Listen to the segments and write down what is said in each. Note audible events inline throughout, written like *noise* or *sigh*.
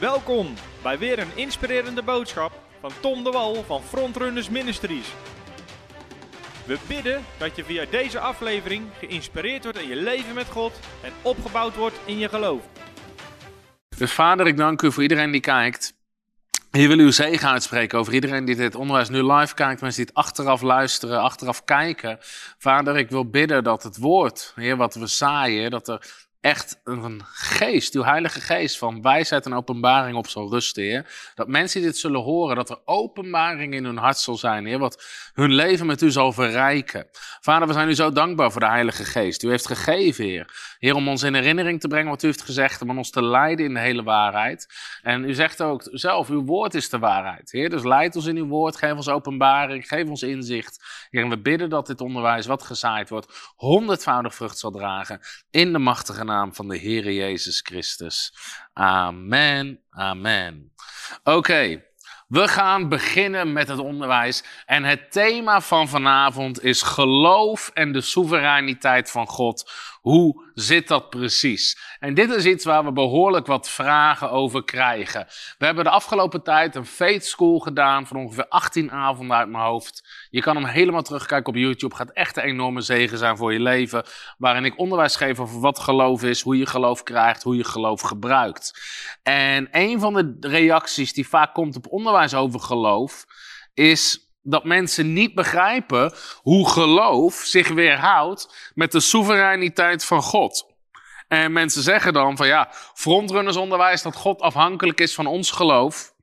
Welkom bij weer een inspirerende boodschap van Tom de Wal van Frontrunners Ministries. We bidden dat je via deze aflevering geïnspireerd wordt in je leven met God en opgebouwd wordt in je geloof. Dus vader, ik dank u voor iedereen die kijkt. Hier wil uw zegen uitspreken over iedereen die dit onderwijs nu live kijkt, mensen die het achteraf luisteren, achteraf kijken. Vader, ik wil bidden dat het woord, Heer, wat we zaaien, dat er echt een geest, uw heilige geest van wijsheid en openbaring op zal rusten, Heer. Dat mensen dit zullen horen, dat er openbaring in hun hart zal zijn, Heer, wat hun leven met u zal verrijken. Vader, we zijn u zo dankbaar voor de heilige geest. U heeft gegeven, Heer. Heer, om ons in herinnering te brengen wat u heeft gezegd, om ons te leiden in de hele waarheid. En u zegt ook zelf, uw woord is de waarheid, Heer. Dus leid ons in uw woord, geef ons openbaring, geef ons inzicht. Heer, en we bidden dat dit onderwijs wat gezaaid wordt, honderdvoudig vrucht zal dragen in de machtige naam van de Heere Jezus Christus. Amen, amen. Oké, we gaan beginnen met het onderwijs. En het thema van vanavond is geloof en de soevereiniteit van God. Hoe zit dat precies? En dit is iets waar we behoorlijk wat vragen over krijgen. We hebben de afgelopen tijd een faith school gedaan van ongeveer 18 avonden uit mijn hoofd. Je kan hem helemaal terugkijken op YouTube. Gaat echt een enorme zegen zijn voor je leven. Waarin ik onderwijs geef over wat geloof is, hoe je geloof krijgt, hoe je geloof gebruikt. En een van de reacties die vaak komt op onderwijs over geloof is dat mensen niet begrijpen hoe geloof zich weerhoudt met de soevereiniteit van God. En mensen zeggen dan van ja, frontrunnersonderwijs dat God afhankelijk is van ons geloof.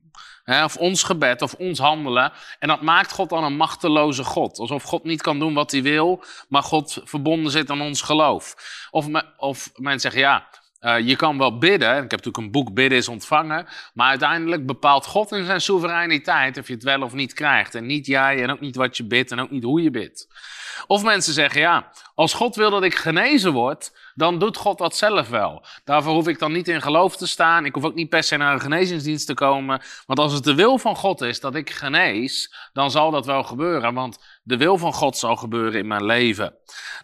Hè, of ons gebed of ons handelen. En dat maakt God dan een machteloze God. Alsof God niet kan doen wat hij wil, maar God verbonden zit aan ons geloof. Of, of mensen zeggen ja, uh, je kan wel bidden. Ik heb natuurlijk een boek Bidden is ontvangen. Maar uiteindelijk bepaalt God in zijn soevereiniteit of je het wel of niet krijgt. En niet jij en ook niet wat je bidt en ook niet hoe je bidt. Of mensen zeggen ja, als God wil dat ik genezen word, dan doet God dat zelf wel. Daarvoor hoef ik dan niet in geloof te staan. Ik hoef ook niet per se naar een genezingsdienst te komen. Want als het de wil van God is dat ik genees, dan zal dat wel gebeuren. Want de wil van God zal gebeuren in mijn leven.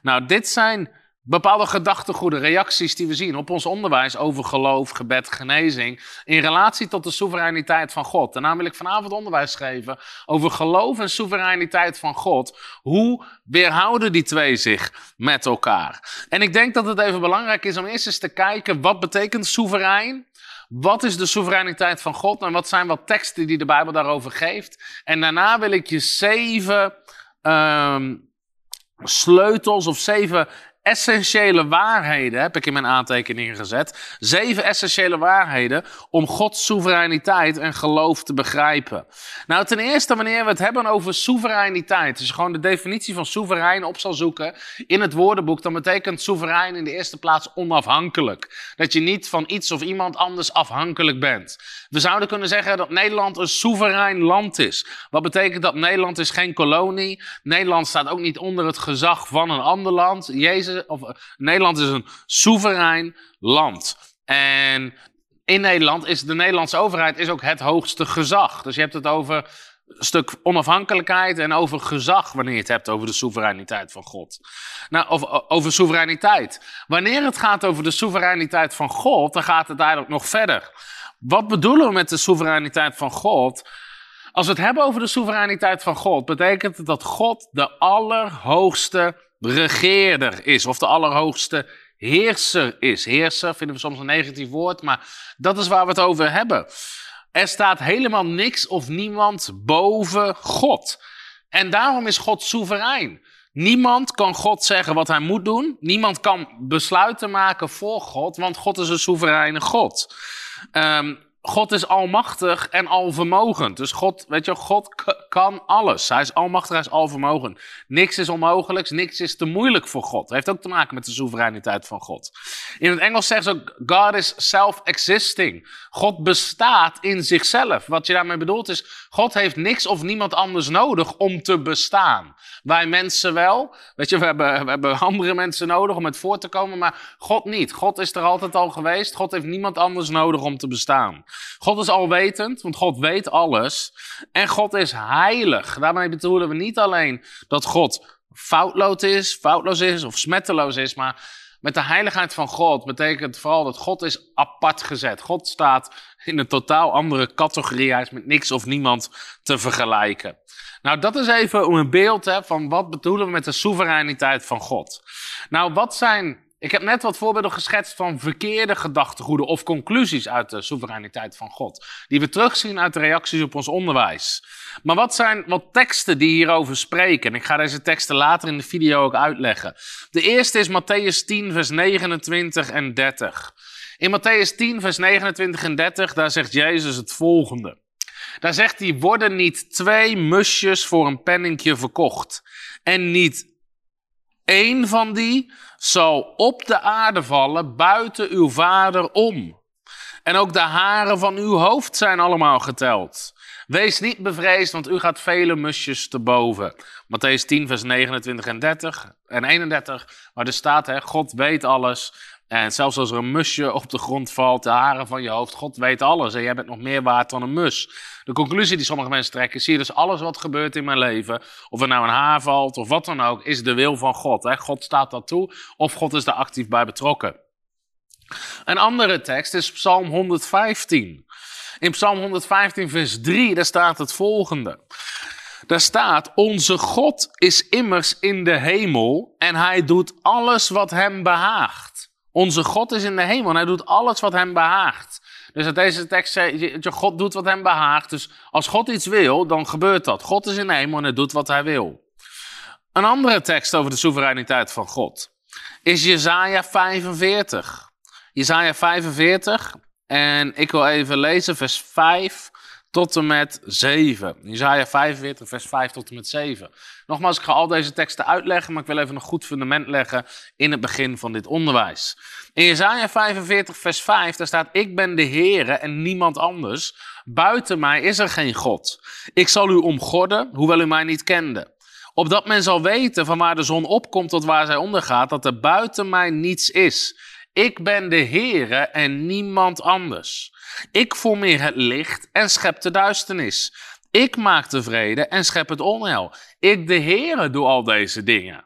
Nou, dit zijn bepaalde gedachtegoeden, reacties die we zien op ons onderwijs over geloof, gebed, genezing, in relatie tot de soevereiniteit van God. En daarom wil ik vanavond onderwijs geven over geloof en soevereiniteit van God. Hoe weerhouden die twee zich met elkaar? En ik denk dat het even belangrijk is om eerst eens te kijken, wat betekent soeverein? Wat is de soevereiniteit van God en wat zijn wat teksten die de Bijbel daarover geeft? En daarna wil ik je zeven um, sleutels of zeven essentiële waarheden heb ik in mijn aantekeningen gezet. Zeven essentiële waarheden om Gods soevereiniteit en geloof te begrijpen. Nou, ten eerste, wanneer we het hebben over soevereiniteit, je gewoon de definitie van soeverein op zal zoeken in het woordenboek, dan betekent soeverein in de eerste plaats onafhankelijk. Dat je niet van iets of iemand anders afhankelijk bent. We zouden kunnen zeggen dat Nederland een soeverein land is. Wat betekent dat Nederland is geen kolonie. Nederland staat ook niet onder het gezag van een ander land. Jezus of, eh, Nederland is een soeverein land. En in Nederland is de Nederlandse overheid is ook het hoogste gezag. Dus je hebt het over een stuk onafhankelijkheid en over gezag wanneer je het hebt over de soevereiniteit van God. Nou, of over soevereiniteit. Wanneer het gaat over de soevereiniteit van God, dan gaat het eigenlijk nog verder. Wat bedoelen we met de soevereiniteit van God? Als we het hebben over de soevereiniteit van God, betekent het dat God de allerhoogste regeerder is, of de allerhoogste heerser is. Heerser vinden we soms een negatief woord, maar dat is waar we het over hebben. Er staat helemaal niks of niemand boven God. En daarom is God soeverein. Niemand kan God zeggen wat hij moet doen. Niemand kan besluiten maken voor God, want God is een soevereine God. Um, God is almachtig en alvermogend. Dus God, weet je, God kan alles. Hij is almachtig, hij is alvermogend. Niks is onmogelijks, niks is te moeilijk voor God. Dat heeft ook te maken met de soevereiniteit van God. In het Engels zeggen ze ook, God is self-existing. God bestaat in zichzelf. Wat je daarmee bedoelt is, God heeft niks of niemand anders nodig om te bestaan. Wij mensen wel. Weet je, we hebben, we hebben *laughs* andere mensen nodig om het voor te komen, maar God niet. God is er altijd al geweest. God heeft niemand anders nodig om te bestaan. God is alwetend, want God weet alles. En God is heilig. Daarmee bedoelen we niet alleen dat God foutloos is, foutloos is of smetteloos is, maar met de heiligheid van God betekent vooral dat God is apart gezet. God staat in een totaal andere categorie. Hij is met niks of niemand te vergelijken. Nou, dat is even een beeld van wat bedoelen we met de soevereiniteit van God. Nou, wat zijn ik heb net wat voorbeelden geschetst van verkeerde gedachtegoeden of conclusies uit de soevereiniteit van God. Die we terugzien uit de reacties op ons onderwijs. Maar wat zijn wat teksten die hierover spreken? Ik ga deze teksten later in de video ook uitleggen. De eerste is Matthäus 10, vers 29 en 30. In Matthäus 10, vers 29 en 30, daar zegt Jezus het volgende. Daar zegt hij, worden niet twee musjes voor een penningje verkocht. En niet één van die zal op de aarde vallen buiten uw vader om. En ook de haren van uw hoofd zijn allemaal geteld. Wees niet bevreesd, want u gaat vele musjes te boven. Matthäus 10, vers 29 en 30 en 31, waar er staat, hè, God weet alles. En zelfs als er een musje op de grond valt, de haren van je hoofd, God weet alles. En jij bent nog meer waard dan een mus. De conclusie die sommige mensen trekken, zie je dus alles wat gebeurt in mijn leven, of er nou een haar valt of wat dan ook, is de wil van God. Hè? God staat dat toe, of God is daar actief bij betrokken. Een andere tekst is Psalm 115. In Psalm 115, vers 3, daar staat het volgende. Daar staat, onze God is immers in de hemel en hij doet alles wat hem behaagt. Onze God is in de hemel en hij doet alles wat hem behaagt. Dus uit deze tekst zegt God doet wat hem behaagt. Dus als God iets wil, dan gebeurt dat. God is in de hemel en hij doet wat hij wil. Een andere tekst over de soevereiniteit van God is Jezaja 45. Jezaja 45 en ik wil even lezen vers 5 tot en met 7. Isaiah 45, vers 5 tot en met 7. Nogmaals, ik ga al deze teksten uitleggen, maar ik wil even een goed fundament leggen in het begin van dit onderwijs. In Isaiah 45, vers 5, daar staat: Ik ben de Heere en niemand anders. Buiten mij is er geen God. Ik zal u omgorden, hoewel u mij niet kende. Opdat men zal weten van waar de zon opkomt tot waar zij ondergaat, dat er buiten mij niets is. Ik ben de Heere en niemand anders. Ik formeer het licht en schep de duisternis. Ik maak de vrede en schep het onheil. Ik, de Heere, doe al deze dingen.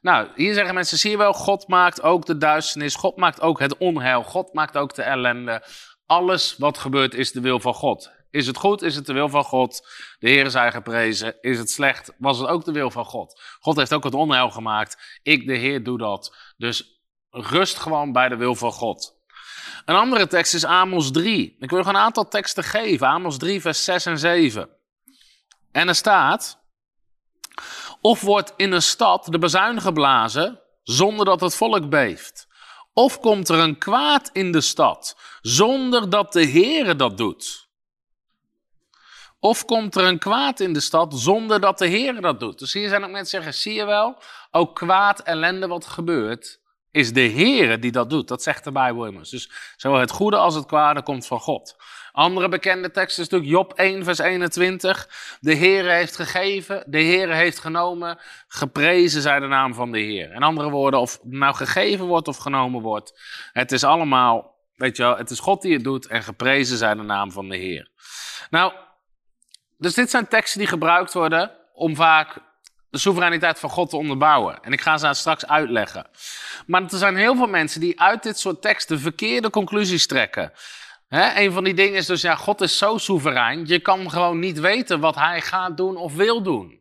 Nou, hier zeggen mensen, zie je wel, God maakt ook de duisternis, God maakt ook het onheil, God maakt ook de ellende. Alles wat gebeurt is de wil van God. Is het goed, is het de wil van God. De Heer is geprezen. Is het slecht, was het ook de wil van God. God heeft ook het onheil gemaakt. Ik, de Heer, doe dat. Dus rust gewoon bij de wil van God. Een andere tekst is Amos 3. Ik wil nog een aantal teksten geven. Amos 3, vers 6 en 7. En er staat... Of wordt in een stad de bezuin geblazen zonder dat het volk beeft. Of komt er een kwaad in de stad zonder dat de Heere dat doet. Of komt er een kwaad in de stad zonder dat de Heere dat doet. Dus hier zijn ook mensen zeggen, zie je wel, ook kwaad, ellende wat gebeurt, is de Heere die dat doet. Dat zegt de Bijbel immers. Dus zowel het goede als het kwade komt van God. Andere bekende tekst is natuurlijk Job 1, vers 21. De Heere heeft gegeven, de Heere heeft genomen, geprezen zij de naam van de Heer. In andere woorden, of nou gegeven wordt of genomen wordt, het is allemaal, weet je wel, het is God die het doet en geprezen zij de naam van de Heer. Nou, dus dit zijn teksten die gebruikt worden om vaak de soevereiniteit van God te onderbouwen. En ik ga ze straks uitleggen. Maar er zijn heel veel mensen die uit dit soort teksten verkeerde conclusies trekken. He, een van die dingen is dus, ja, God is zo soeverein, je kan gewoon niet weten wat hij gaat doen of wil doen.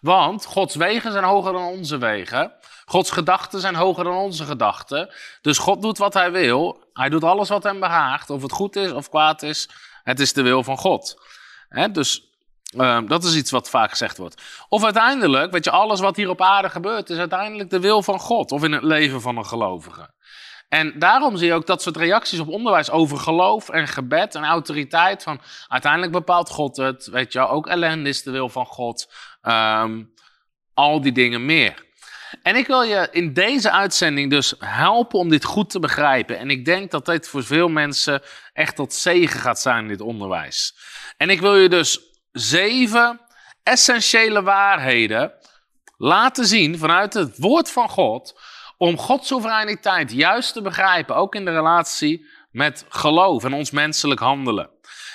Want Gods wegen zijn hoger dan onze wegen. Gods gedachten zijn hoger dan onze gedachten. Dus God doet wat hij wil. Hij doet alles wat hem behaagt. Of het goed is of kwaad is. Het is de wil van God. dus uh, dat is iets wat vaak gezegd wordt. Of uiteindelijk, weet je, alles wat hier op aarde gebeurt, is uiteindelijk de wil van God. Of in het leven van een gelovige. En daarom zie je ook dat soort reacties op onderwijs over geloof en gebed en autoriteit. Van uiteindelijk bepaalt God het. Weet je, ook ellende is de wil van God. Um, al die dingen meer. En ik wil je in deze uitzending dus helpen om dit goed te begrijpen. En ik denk dat dit voor veel mensen echt tot zegen gaat zijn in dit onderwijs. En ik wil je dus zeven essentiële waarheden laten zien vanuit het woord van God. Om Gods soevereiniteit juist te begrijpen, ook in de relatie met geloof en ons menselijk handelen.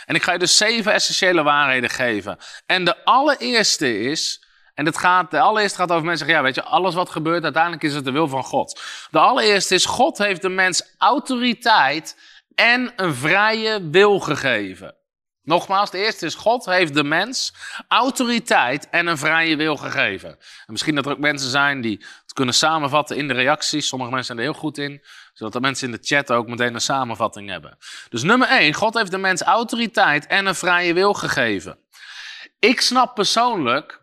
En ik ga je dus zeven essentiële waarheden geven. En de allereerste is, En het gaat, de allereerste gaat over mensen zeggen, ja, weet je, alles wat gebeurt, uiteindelijk is het de wil van God. De allereerste is, God heeft de mens autoriteit en een vrije wil gegeven. Nogmaals, de eerste is, God heeft de mens autoriteit en een vrije wil gegeven. En misschien dat er ook mensen zijn die het kunnen samenvatten in de reacties. Sommige mensen zijn er heel goed in, zodat de mensen in de chat ook meteen een samenvatting hebben. Dus nummer één, God heeft de mens autoriteit en een vrije wil gegeven. Ik snap persoonlijk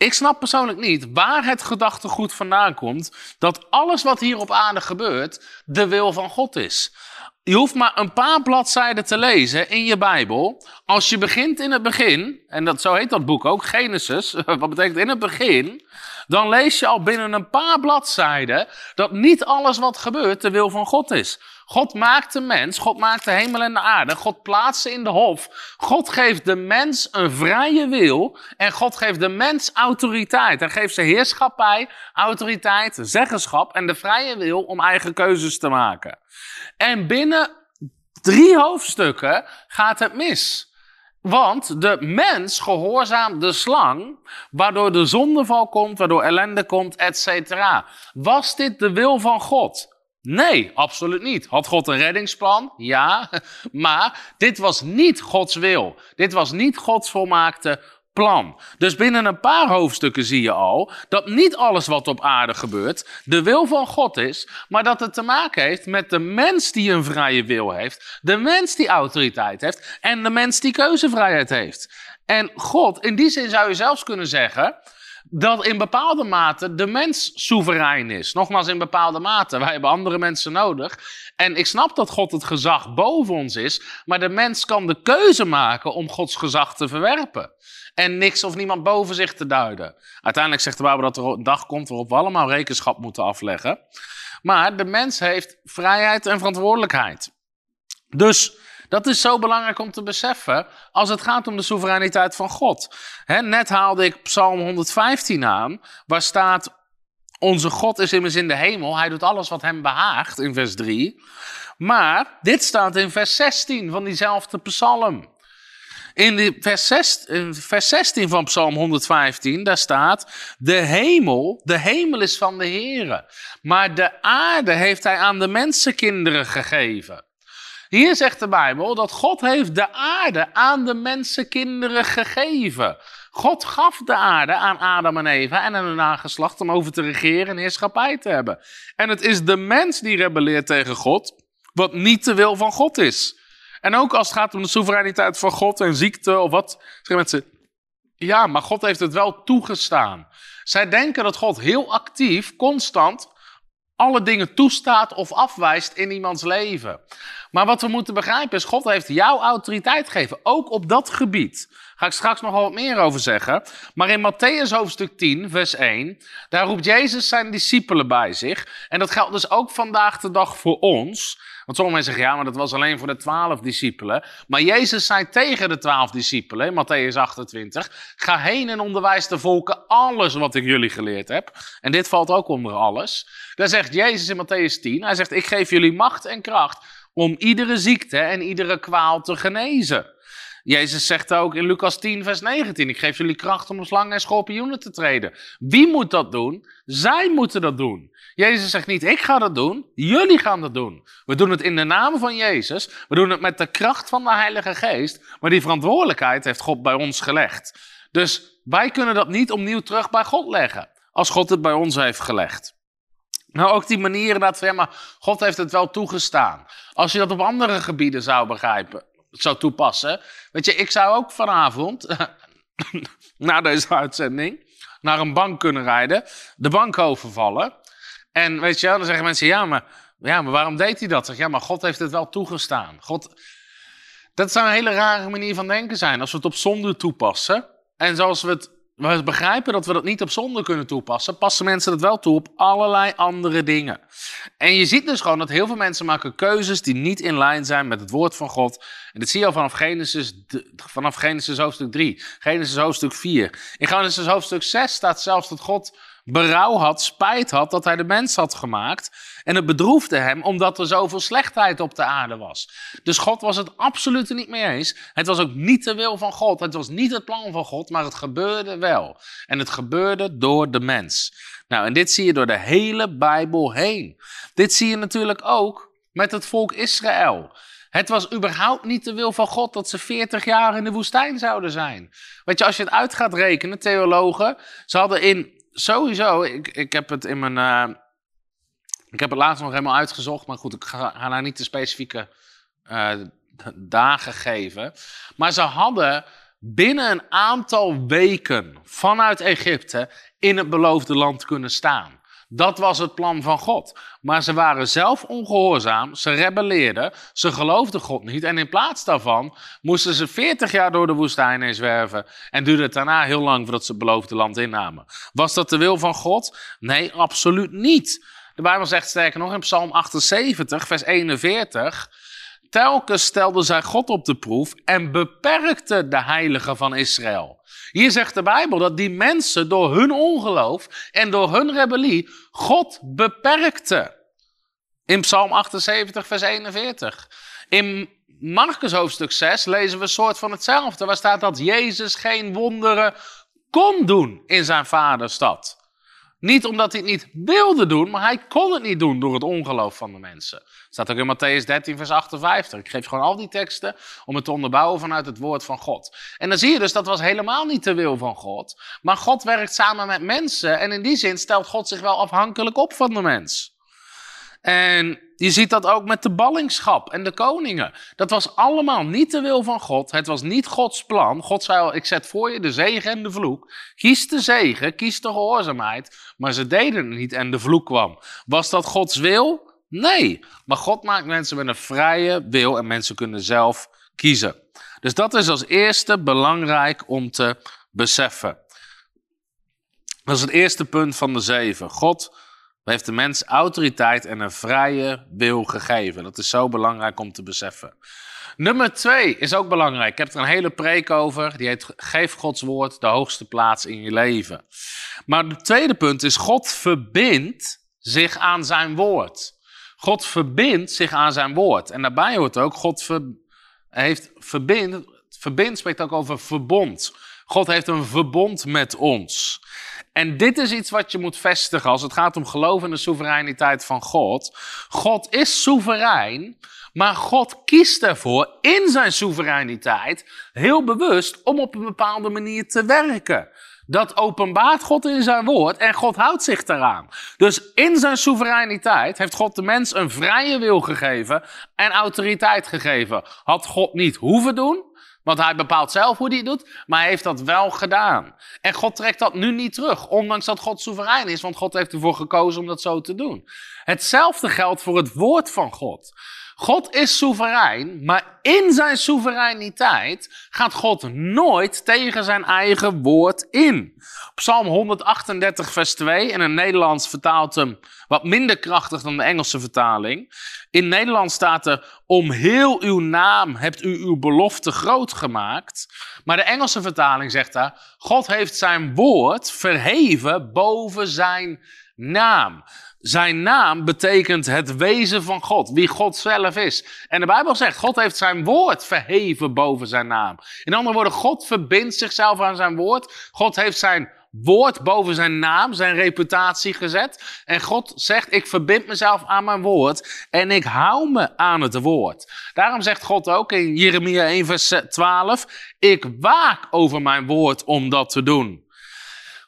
ik snap persoonlijk niet waar het gedachtegoed vandaan komt dat alles wat hier op aarde gebeurt de wil van God is. Je hoeft maar een paar bladzijden te lezen in je Bijbel. Als je begint in het begin, en dat, zo heet dat boek ook, Genesis, *laughs* wat betekent in het begin, dan lees je al binnen een paar bladzijden dat niet alles wat gebeurt de wil van God is. God maakt de mens, God maakt de hemel en de aarde, God plaatst ze in de hof. God geeft de mens een vrije wil en God geeft de mens autoriteit. Hij geeft ze heerschappij, autoriteit, zeggenschap en de vrije wil om eigen keuzes te maken. En binnen drie hoofdstukken gaat het mis. Want de mens gehoorzaamt de slang, waardoor de zondeval komt, waardoor ellende komt, etc. Was dit de wil van God? Nee, absoluut niet. Had God een reddingsplan? Ja, *laughs* maar dit was niet Gods wil. Dit was niet Gods volmaakte plan. Dus binnen een paar hoofdstukken zie je al dat niet alles wat op aarde gebeurt de wil van God is, maar dat het te maken heeft met de mens die een vrije wil heeft, de mens die autoriteit heeft en de mens die keuzevrijheid heeft. En God, in die zin zou je zelfs kunnen zeggen dat in bepaalde mate de mens soeverein is. Nogmaals, in bepaalde mate. Wij hebben andere mensen nodig. En ik snap dat God het gezag boven ons is, maar de mens kan de keuze maken om Gods gezag te verwerpen. En niks of niemand boven zich te duiden. Uiteindelijk zegt de Bijbel dat er een dag komt waarop we allemaal rekenschap moeten afleggen. Maar de mens heeft vrijheid en verantwoordelijkheid. Dus dat is zo belangrijk om te beseffen als het gaat om de soevereiniteit van God. net haalde ik Psalm 115 aan, waar staat: Onze God is immers in de hemel, hij doet alles wat hem behaagt, in vers 3. Maar dit staat in vers 16 van diezelfde psalm. In, vers, 16, vers 16 van Psalm 115, daar staat: De hemel, de hemel is van de Heere, maar de aarde heeft hij aan de mensenkinderen gegeven. Hier zegt de Bijbel dat God heeft de aarde aan de mensenkinderen gegeven. God gaf de aarde aan Adam en Eva en aan hun nageslacht om over te regeren en heerschappij te hebben. En het is de mens die rebelleert tegen God, wat niet de wil van God is. En ook als het gaat om de soevereiniteit van God en ziekte of wat, zeggen mensen, ja, maar God heeft het wel toegestaan. Zij denken dat God heel actief, constant, alle dingen toestaat of afwijst in iemands leven. Maar wat we moeten begrijpen is, God heeft jou autoriteit gegeven, ook op dat gebied. Ga ik straks nog wat meer over zeggen. Maar in Matthäus hoofdstuk 10, vers 1, daar roept Jezus zijn discipelen bij zich. En dat geldt dus ook vandaag de dag voor ons. Want sommige mensen zeggen, ja, maar dat was alleen voor de twaalf discipelen. Maar Jezus zei tegen de twaalf discipelen, Matthäus 28, ga heen en onderwijs de volken alles wat ik jullie geleerd heb. En dit valt ook onder alles. Daar zegt Jezus in Matthäus 10, hij zegt, ik geef jullie macht en kracht om iedere ziekte en iedere kwaal te genezen. Jezus zegt ook in Lucas 10, vers 19: Ik geef jullie kracht om slangen en schorpioenen te treden. Wie moet dat doen? Zij moeten dat doen. Jezus zegt niet: Ik ga dat doen, jullie gaan dat doen. We doen het in de naam van Jezus. We doen het met de kracht van de Heilige Geest. Maar die verantwoordelijkheid heeft God bij ons gelegd. Dus wij kunnen dat niet opnieuw terug bij God leggen. Als God het bij ons heeft gelegd. Nou, ook die manier dat ja, maar God heeft het wel toegestaan. Als je dat op andere gebieden zou begrijpen, zou toepassen. Weet je, ik zou ook vanavond, *laughs* na deze uitzending, naar een bank kunnen rijden, de bank overvallen. En weet je, dan zeggen mensen, ja, maar, ja, maar waarom deed hij dat? Zeg, ja, maar God heeft het wel toegestaan. God, dat zou een hele rare manier van denken zijn, als we het op zonde toepassen. En zoals we het we begrijpen dat we dat niet op zonde kunnen toepassen, passen mensen dat wel toe op allerlei andere dingen. En je ziet dus gewoon dat heel veel mensen maken keuzes die niet in lijn zijn met het woord van God. En dat zie je al vanaf Genesis, vanaf Genesis hoofdstuk 3, Genesis hoofdstuk 4. In Genesis hoofdstuk 6 staat zelfs dat God berouw had, spijt had dat hij de mens had gemaakt. En het bedroefde hem omdat er zoveel slechtheid op de aarde was. Dus God was het absoluut niet mee eens. Het was ook niet de wil van God. Het was niet het plan van God, maar het gebeurde wel. En het gebeurde door de mens. Nou, en dit zie je door de hele Bijbel heen. Dit zie je natuurlijk ook met het volk Israël. Het was überhaupt niet de wil van God dat ze 40 jaar in de woestijn zouden zijn. Weet je, als je het uit gaat rekenen, theologen, ze hadden in sowieso, ik, ik heb het in mijn. Uh, ik heb het laatst nog helemaal uitgezocht, maar goed, ik ga, ga nou niet de specifieke uh, dagen geven. Maar ze hadden binnen een aantal weken vanuit Egypte in het beloofde land kunnen staan. Dat was het plan van God. Maar ze waren zelf ongehoorzaam, ze rebelleerden, ze geloofden God niet. En in plaats daarvan moesten ze 40 jaar door de woestijn heen zwerven. En duurde het daarna heel lang voordat ze het beloofde land innamen. Was dat de wil van God? Nee, absoluut niet. De Bijbel zegt sterker nog in Psalm 78, vers 41. Telkens stelde zij God op de proef en beperkte de heiligen van Israël. Hier zegt de Bijbel dat die mensen door hun ongeloof en door hun rebellie God beperkte. In Psalm 78, vers 41. In Marcus hoofdstuk 6 lezen we een soort van hetzelfde. Waar staat dat Jezus geen wonderen kon doen in zijn vaderstad. Niet omdat hij het niet wilde doen, maar hij kon het niet doen door het ongeloof van de mensen. Staat ook in Matthäus 13, vers 58. Ik geef gewoon al die teksten om het te onderbouwen vanuit het woord van God. En dan zie je dus, dat was helemaal niet de wil van God. Maar God werkt samen met mensen en in die zin stelt God zich wel afhankelijk op van de mens. En je ziet dat ook met de ballingschap en de koningen. Dat was allemaal niet de wil van God. Het was niet Gods plan. God zei al, ik zet voor je de zegen en de vloek. Kies de zegen, kies de gehoorzaamheid. Maar ze deden het niet en de vloek kwam. Was dat Gods wil? Nee. Maar God maakt mensen met een vrije wil en mensen kunnen zelf kiezen. Dus dat is als eerste belangrijk om te beseffen. Dat is het eerste punt van de zeven. God heeft de mens autoriteit en een vrije wil gegeven. Dat is zo belangrijk om te beseffen. Nummer twee is ook belangrijk. Ik heb er een hele preek over. Die heet Geef Gods woord de hoogste plaats in je leven. Maar het tweede punt is: God verbindt zich aan zijn woord. God verbindt zich aan zijn woord. En daarbij hoort ook: God heeft verbind. Verbind spreekt ook over verbond. God heeft een verbond met ons. En dit is iets wat je moet vestigen als het gaat om geloof in de soevereiniteit van God. God is soeverein, maar God kiest ervoor in zijn soevereiniteit heel bewust om op een bepaalde manier te werken. Dat openbaart God in zijn woord en God houdt zich daaraan. Dus in zijn soevereiniteit heeft God de mens een vrije wil gegeven en autoriteit gegeven. Had God niet hoeven doen, want hij bepaalt zelf hoe hij het doet, maar hij heeft dat wel gedaan. En God trekt dat nu niet terug, ondanks dat God soeverein is, want God heeft ervoor gekozen om dat zo te doen. Hetzelfde geldt voor het woord van God. God is soeverein, maar in zijn soevereiniteit gaat God nooit tegen zijn eigen woord in. Psalm 138, vers 2, in het Nederlands vertaalt hem wat minder krachtig dan de Engelse vertaling. In Nederland staat er, om heel uw naam hebt u uw belofte groot gemaakt. Maar de Engelse vertaling zegt daar, God heeft zijn woord verheven boven zijn naam. Zijn naam betekent het wezen van God, wie God zelf is. En de Bijbel zegt, God heeft zijn woord verheven boven zijn naam. In andere woorden, God verbindt zichzelf aan zijn woord. God heeft zijn woord boven zijn naam, zijn reputatie gezet. En God zegt, ik verbind mezelf aan mijn woord en ik hou me aan het woord. Daarom zegt God ook in Jeremia 1 vers 12, ik waak over mijn woord om dat te doen.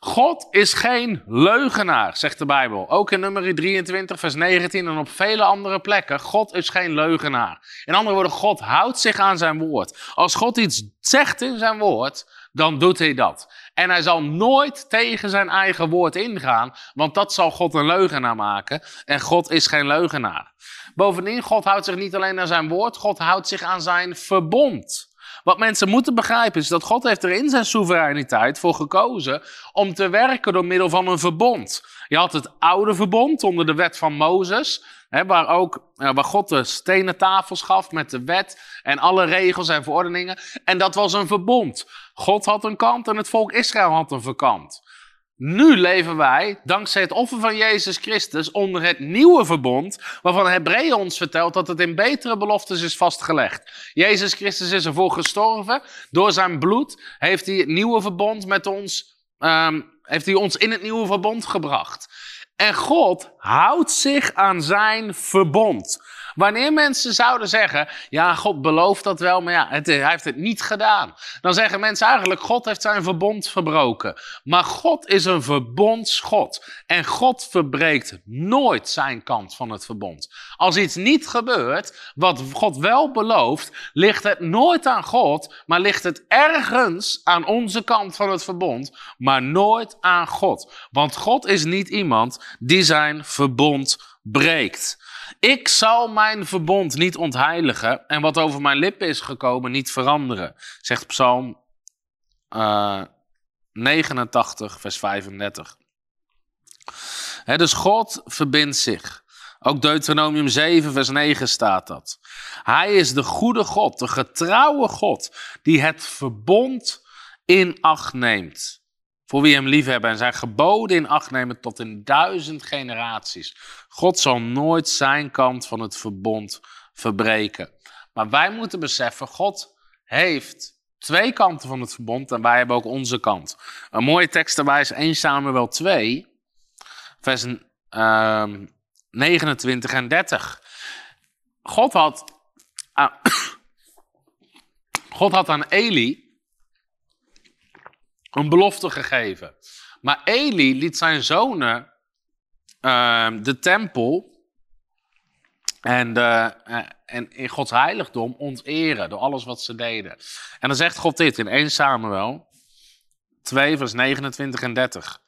God is geen leugenaar, zegt de Bijbel. Ook in nummer 23, vers 19 en op vele andere plekken. God is geen leugenaar. In andere woorden, God houdt zich aan zijn woord. Als God iets zegt in zijn woord, dan doet hij dat. En hij zal nooit tegen zijn eigen woord ingaan, want dat zal God een leugenaar maken. En God is geen leugenaar. Bovendien, God houdt zich niet alleen aan zijn woord, God houdt zich aan zijn verbond. Wat mensen moeten begrijpen is dat God heeft er in zijn soevereiniteit voor gekozen om te werken door middel van een verbond. Je had het oude verbond onder de wet van Mozes, waar, ook, waar God de stenen tafels gaf met de wet en alle regels en verordeningen. En dat was een verbond. God had een kant en het volk Israël had een verkant. Nu leven wij, dankzij het offer van Jezus Christus, onder het nieuwe verbond, waarvan Hebreeën ons vertelt dat het in betere beloftes is vastgelegd. Jezus Christus is ervoor gestorven. Door zijn bloed heeft hij het nieuwe verbond met ons, um, heeft hij ons in het nieuwe verbond gebracht. En God houdt zich aan zijn verbond. Wanneer mensen zouden zeggen, ja, God belooft dat wel, maar ja, het, hij heeft het niet gedaan. Dan zeggen mensen eigenlijk, God heeft zijn verbond verbroken. Maar God is een verbondsgod. En God verbreekt nooit zijn kant van het verbond. Als iets niet gebeurt, wat God wel belooft, ligt het nooit aan God, maar ligt het ergens aan onze kant van het verbond, maar nooit aan God. Want God is niet iemand die zijn verbond breekt. Ik zal mijn verbond niet ontheiligen en wat over mijn lippen is gekomen niet veranderen, zegt Psalm uh, eh, 89, vers 35. dus God verbindt zich. Ook Deuteronomium 7, vers 9 staat dat. Hij is de goede God, de getrouwe God, die het verbond in acht neemt voor wie hem liefhebben en zijn geboden in acht nemen tot in duizend generaties. God zal nooit zijn kant van het verbond verbreken. Maar wij moeten beseffen, God heeft twee kanten van het verbond en wij hebben ook onze kant. Een mooie tekst daarbij is 1 Samuel 2, vers 29 ehm, en 30. God had, *coughs* God had aan Eli een belofte gegeven. Maar Eli liet zijn zonen uh, de tempel en, de, uh, en in Gods heiligdom onteren door alles wat ze deden. En dan zegt God dit in 1 Samuel 2 vers 29 en 30.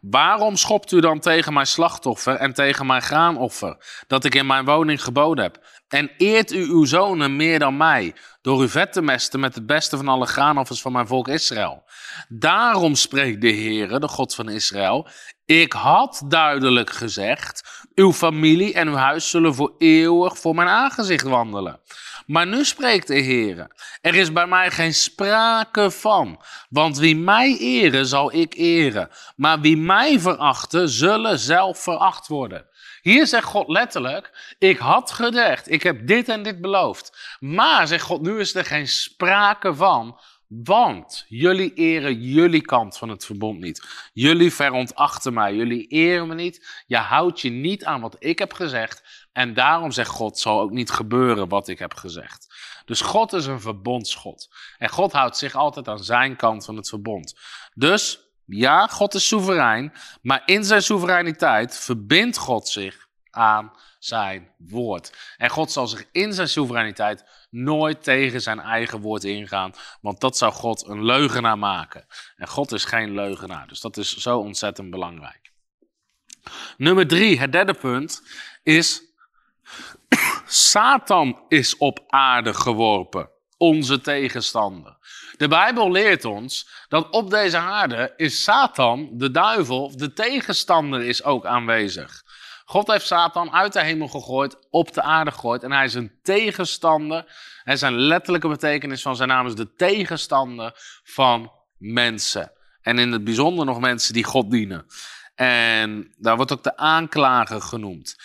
Waarom schopt u dan tegen mijn slachtoffer en tegen mijn graanoffer, dat ik in mijn woning geboden heb? En eert u uw zonen meer dan mij, door uw vet te mesten met het beste van alle graanoffers van mijn volk Israël? Daarom spreekt de Heere, de God van Israël, ik had duidelijk gezegd, uw familie en uw huis zullen voor eeuwig voor mijn aangezicht wandelen. Maar nu spreekt de Heer: er is bij mij geen sprake van. Want wie mij eren, zal ik eren. Maar wie mij verachten, zullen zelf veracht worden. Hier zegt God letterlijk: Ik had gezegd, ik heb dit en dit beloofd. Maar, zegt God, nu is er geen sprake van. Want jullie eren jullie kant van het verbond niet. Jullie veronachten mij. Jullie eren me niet. Je houdt je niet aan wat ik heb gezegd. En daarom zegt God, zal ook niet gebeuren wat ik heb gezegd. Dus God is een verbondsgod. En God houdt zich altijd aan zijn kant van het verbond. Dus ja, God is soeverein. Maar in zijn soevereiniteit verbindt God zich aan zijn woord. En God zal zich in zijn soevereiniteit nooit tegen zijn eigen woord ingaan, want dat zou God een leugenaar maken. En God is geen leugenaar, dus dat is zo ontzettend belangrijk. Nummer drie, het derde punt, is *coughs* Satan is op aarde geworpen, onze tegenstander. De Bijbel leert ons dat op deze aarde is Satan, de duivel, de tegenstander is ook aanwezig. God heeft Satan uit de hemel gegooid, op de aarde gegooid. En hij is een tegenstander. En zijn letterlijke betekenis van zijn naam is de tegenstander van mensen. En in het bijzonder nog mensen die God dienen. En daar wordt ook de aanklager genoemd.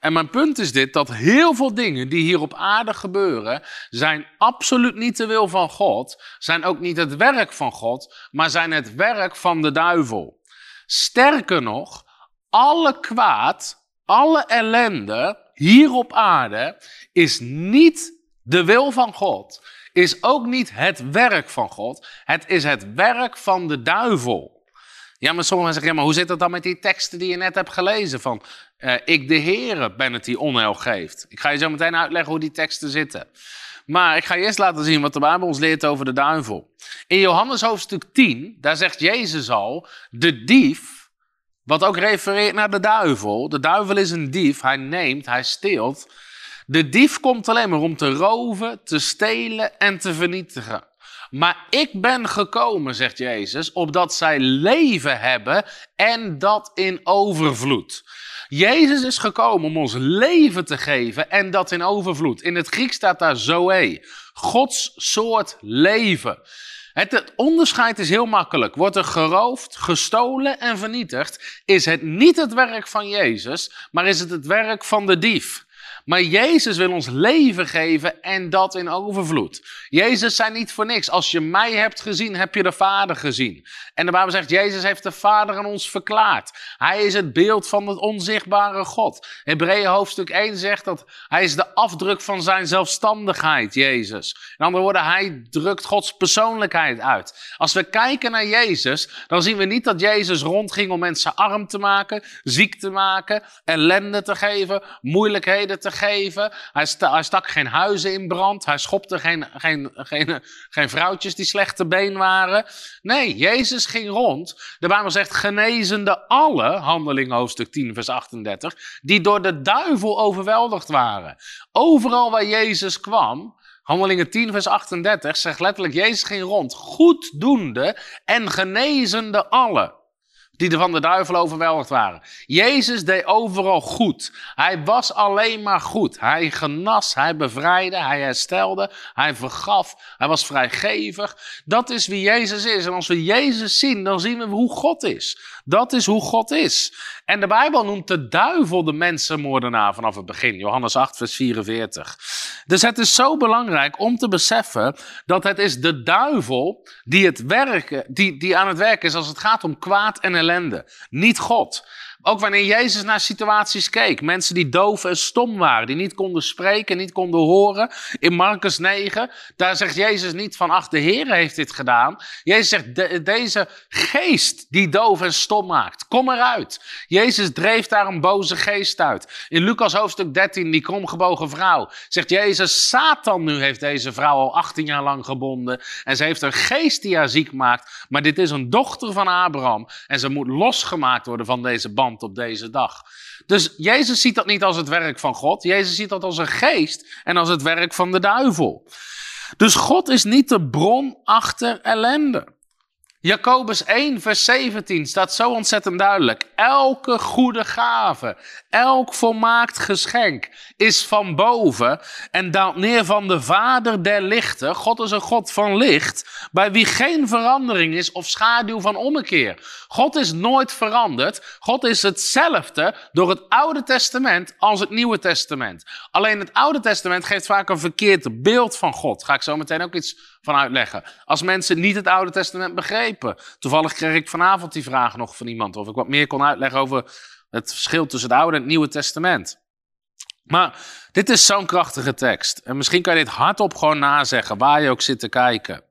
En mijn punt is dit, dat heel veel dingen die hier op aarde gebeuren, zijn absoluut niet de wil van God, zijn ook niet het werk van God, maar zijn het werk van de duivel. Sterker nog, alle kwaad alle ellende hier op aarde is niet de wil van God. Is ook niet het werk van God. Het is het werk van de duivel. Ja, maar sommigen zeggen, ja, maar hoe zit het dan met die teksten die je net hebt gelezen? Van, uh, ik de Heere ben het die onheil geeft. Ik ga je zo meteen uitleggen hoe die teksten zitten. Maar ik ga je eerst laten zien wat de Bijbel ons leert over de duivel. In Johannes hoofdstuk 10, daar zegt Jezus al, de dief wat ook refereert naar de duivel. De duivel is een dief. Hij neemt, hij steelt. De dief komt alleen maar om te roven, te stelen en te vernietigen. Maar ik ben gekomen, zegt Jezus, opdat zij leven hebben en dat in overvloed. Jezus is gekomen om ons leven te geven en dat in overvloed. In het Grieks staat daar zoe, Gods soort leven Het, het onderscheid is heel makkelijk. Wordt er geroofd, gestolen en vernietigd, is het niet het werk van Jezus, maar is het het werk van de dief. Maar Jezus wil ons leven geven en dat in overvloed. Jezus zei niet voor niks. Als je mij hebt gezien, heb je de Vader gezien. En de Bijbel zegt, Jezus heeft de Vader aan ons verklaard. Hij is het beeld van het onzichtbare God. Hebreeën hoofdstuk 1 zegt dat hij is de afdruk van zijn zelfstandigheid, Jezus. In andere woorden, hij drukt Gods persoonlijkheid uit. Als we kijken naar Jezus, dan zien we niet dat Jezus rondging om mensen arm te maken, ziek te maken, ellende te geven, moeilijkheden te geven. Hij, stak geen huizen in brand. Hij schopte geen, geen, geen, geen vrouwtjes die slechte been waren. Nee, Jezus ging rond. De Bijbel zegt genezende alle, handeling hoofdstuk 10 vers 38, die door de duivel overweldigd waren. Overal waar Jezus kwam, Handelingen 10, vers 38 zegt letterlijk: Jezus ging rond, goeddoende en genezende alle die er van de duivel overweldigd waren. Jezus deed overal goed. Hij was alleen maar goed. Hij genas, hij bevrijdde, hij herstelde, hij vergaf, hij was vrijgevig. Dat is wie Jezus is. En als we Jezus zien, dan zien we hoe God is. Dat is hoe God is. En de Bijbel noemt de duivel de mensenmoordenaar vanaf het begin. Johannes 8, vers 44. Dus het is zo belangrijk om te beseffen dat het is de duivel die, het werken, die, die aan het werken is als het gaat om kwaad en ellende. Niet God. Ook wanneer Jezus naar situaties keek. Mensen die doof en stom waren. Die niet konden spreken, niet konden horen. In Marcus 9, daar zegt Jezus niet van, ach, de Heer heeft dit gedaan. Jezus zegt, deze geest die doof en stom maakt, kom eruit. Jezus dreef daar een boze geest uit. In Lucas hoofdstuk 13, die kromgebogen vrouw, zegt Jezus, Satan nu heeft deze vrouw al 18 jaar lang gebonden. En ze heeft een geest die haar ziek maakt. Maar dit is een dochter van Abraham. En ze moet losgemaakt worden van deze band op deze dag. Dus Jezus ziet dat niet als het werk van God. Jezus ziet dat als een geest en als het werk van de duivel. Dus God is niet de bron achter ellende. Jacobus 1, vers 17 staat zo ontzettend duidelijk. Elke goede gave, elk volmaakt geschenk is van boven en daalt neer van de Vader der lichten. God is een God van licht, bij wie geen verandering is of schaduw van ommekeer. God is nooit veranderd. God is hetzelfde door het Oude Testament als het Nieuwe Testament. Alleen het Oude Testament geeft vaak een verkeerd beeld van God. Ga ik zo meteen ook iets van uitleggen. Als mensen niet het Oude Testament begrepen. Toevallig kreeg ik vanavond die vraag nog van iemand of ik wat meer kon uitleggen over het verschil tussen het Oude en het Nieuwe Testament. Maar dit is zo'n krachtige tekst. En misschien kan je dit hardop gewoon nazeggen, waar je ook zit te kijken.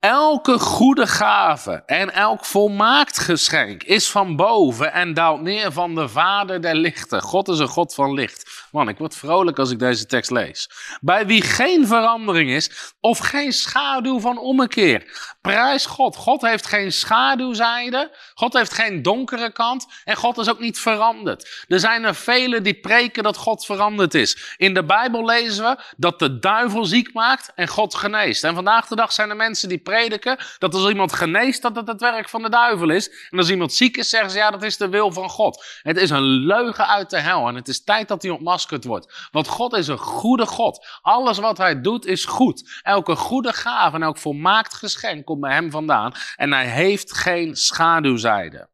Elke goede gave en elk volmaakt geschenk is van boven en daalt neer van de Vader der lichten. God is een God van licht. Man, ik word vrolijk als ik deze tekst lees. Bij wie geen verandering is of geen schaduw van ommekeer. Prijs God. God heeft geen schaduwzijde. God heeft geen donkere kant. En God is ook niet veranderd. Er zijn er velen die preken dat God veranderd is. In de Bijbel lezen we dat de duivel ziek maakt en God geneest. En vandaag de dag zijn er mensen die prediken dat als iemand geneest, dat het het werk van de duivel is. En als iemand ziek is, zeggen ze ja, dat is de wil van God. Het is een leugen uit de hel. En het is tijd dat hij ontmaskerd wordt. Want God is een goede God. Alles wat hij doet is goed. Elke goede gave en elk volmaakt geschenk komt bij hem vandaan. En hij heeft geen schaduwzijde.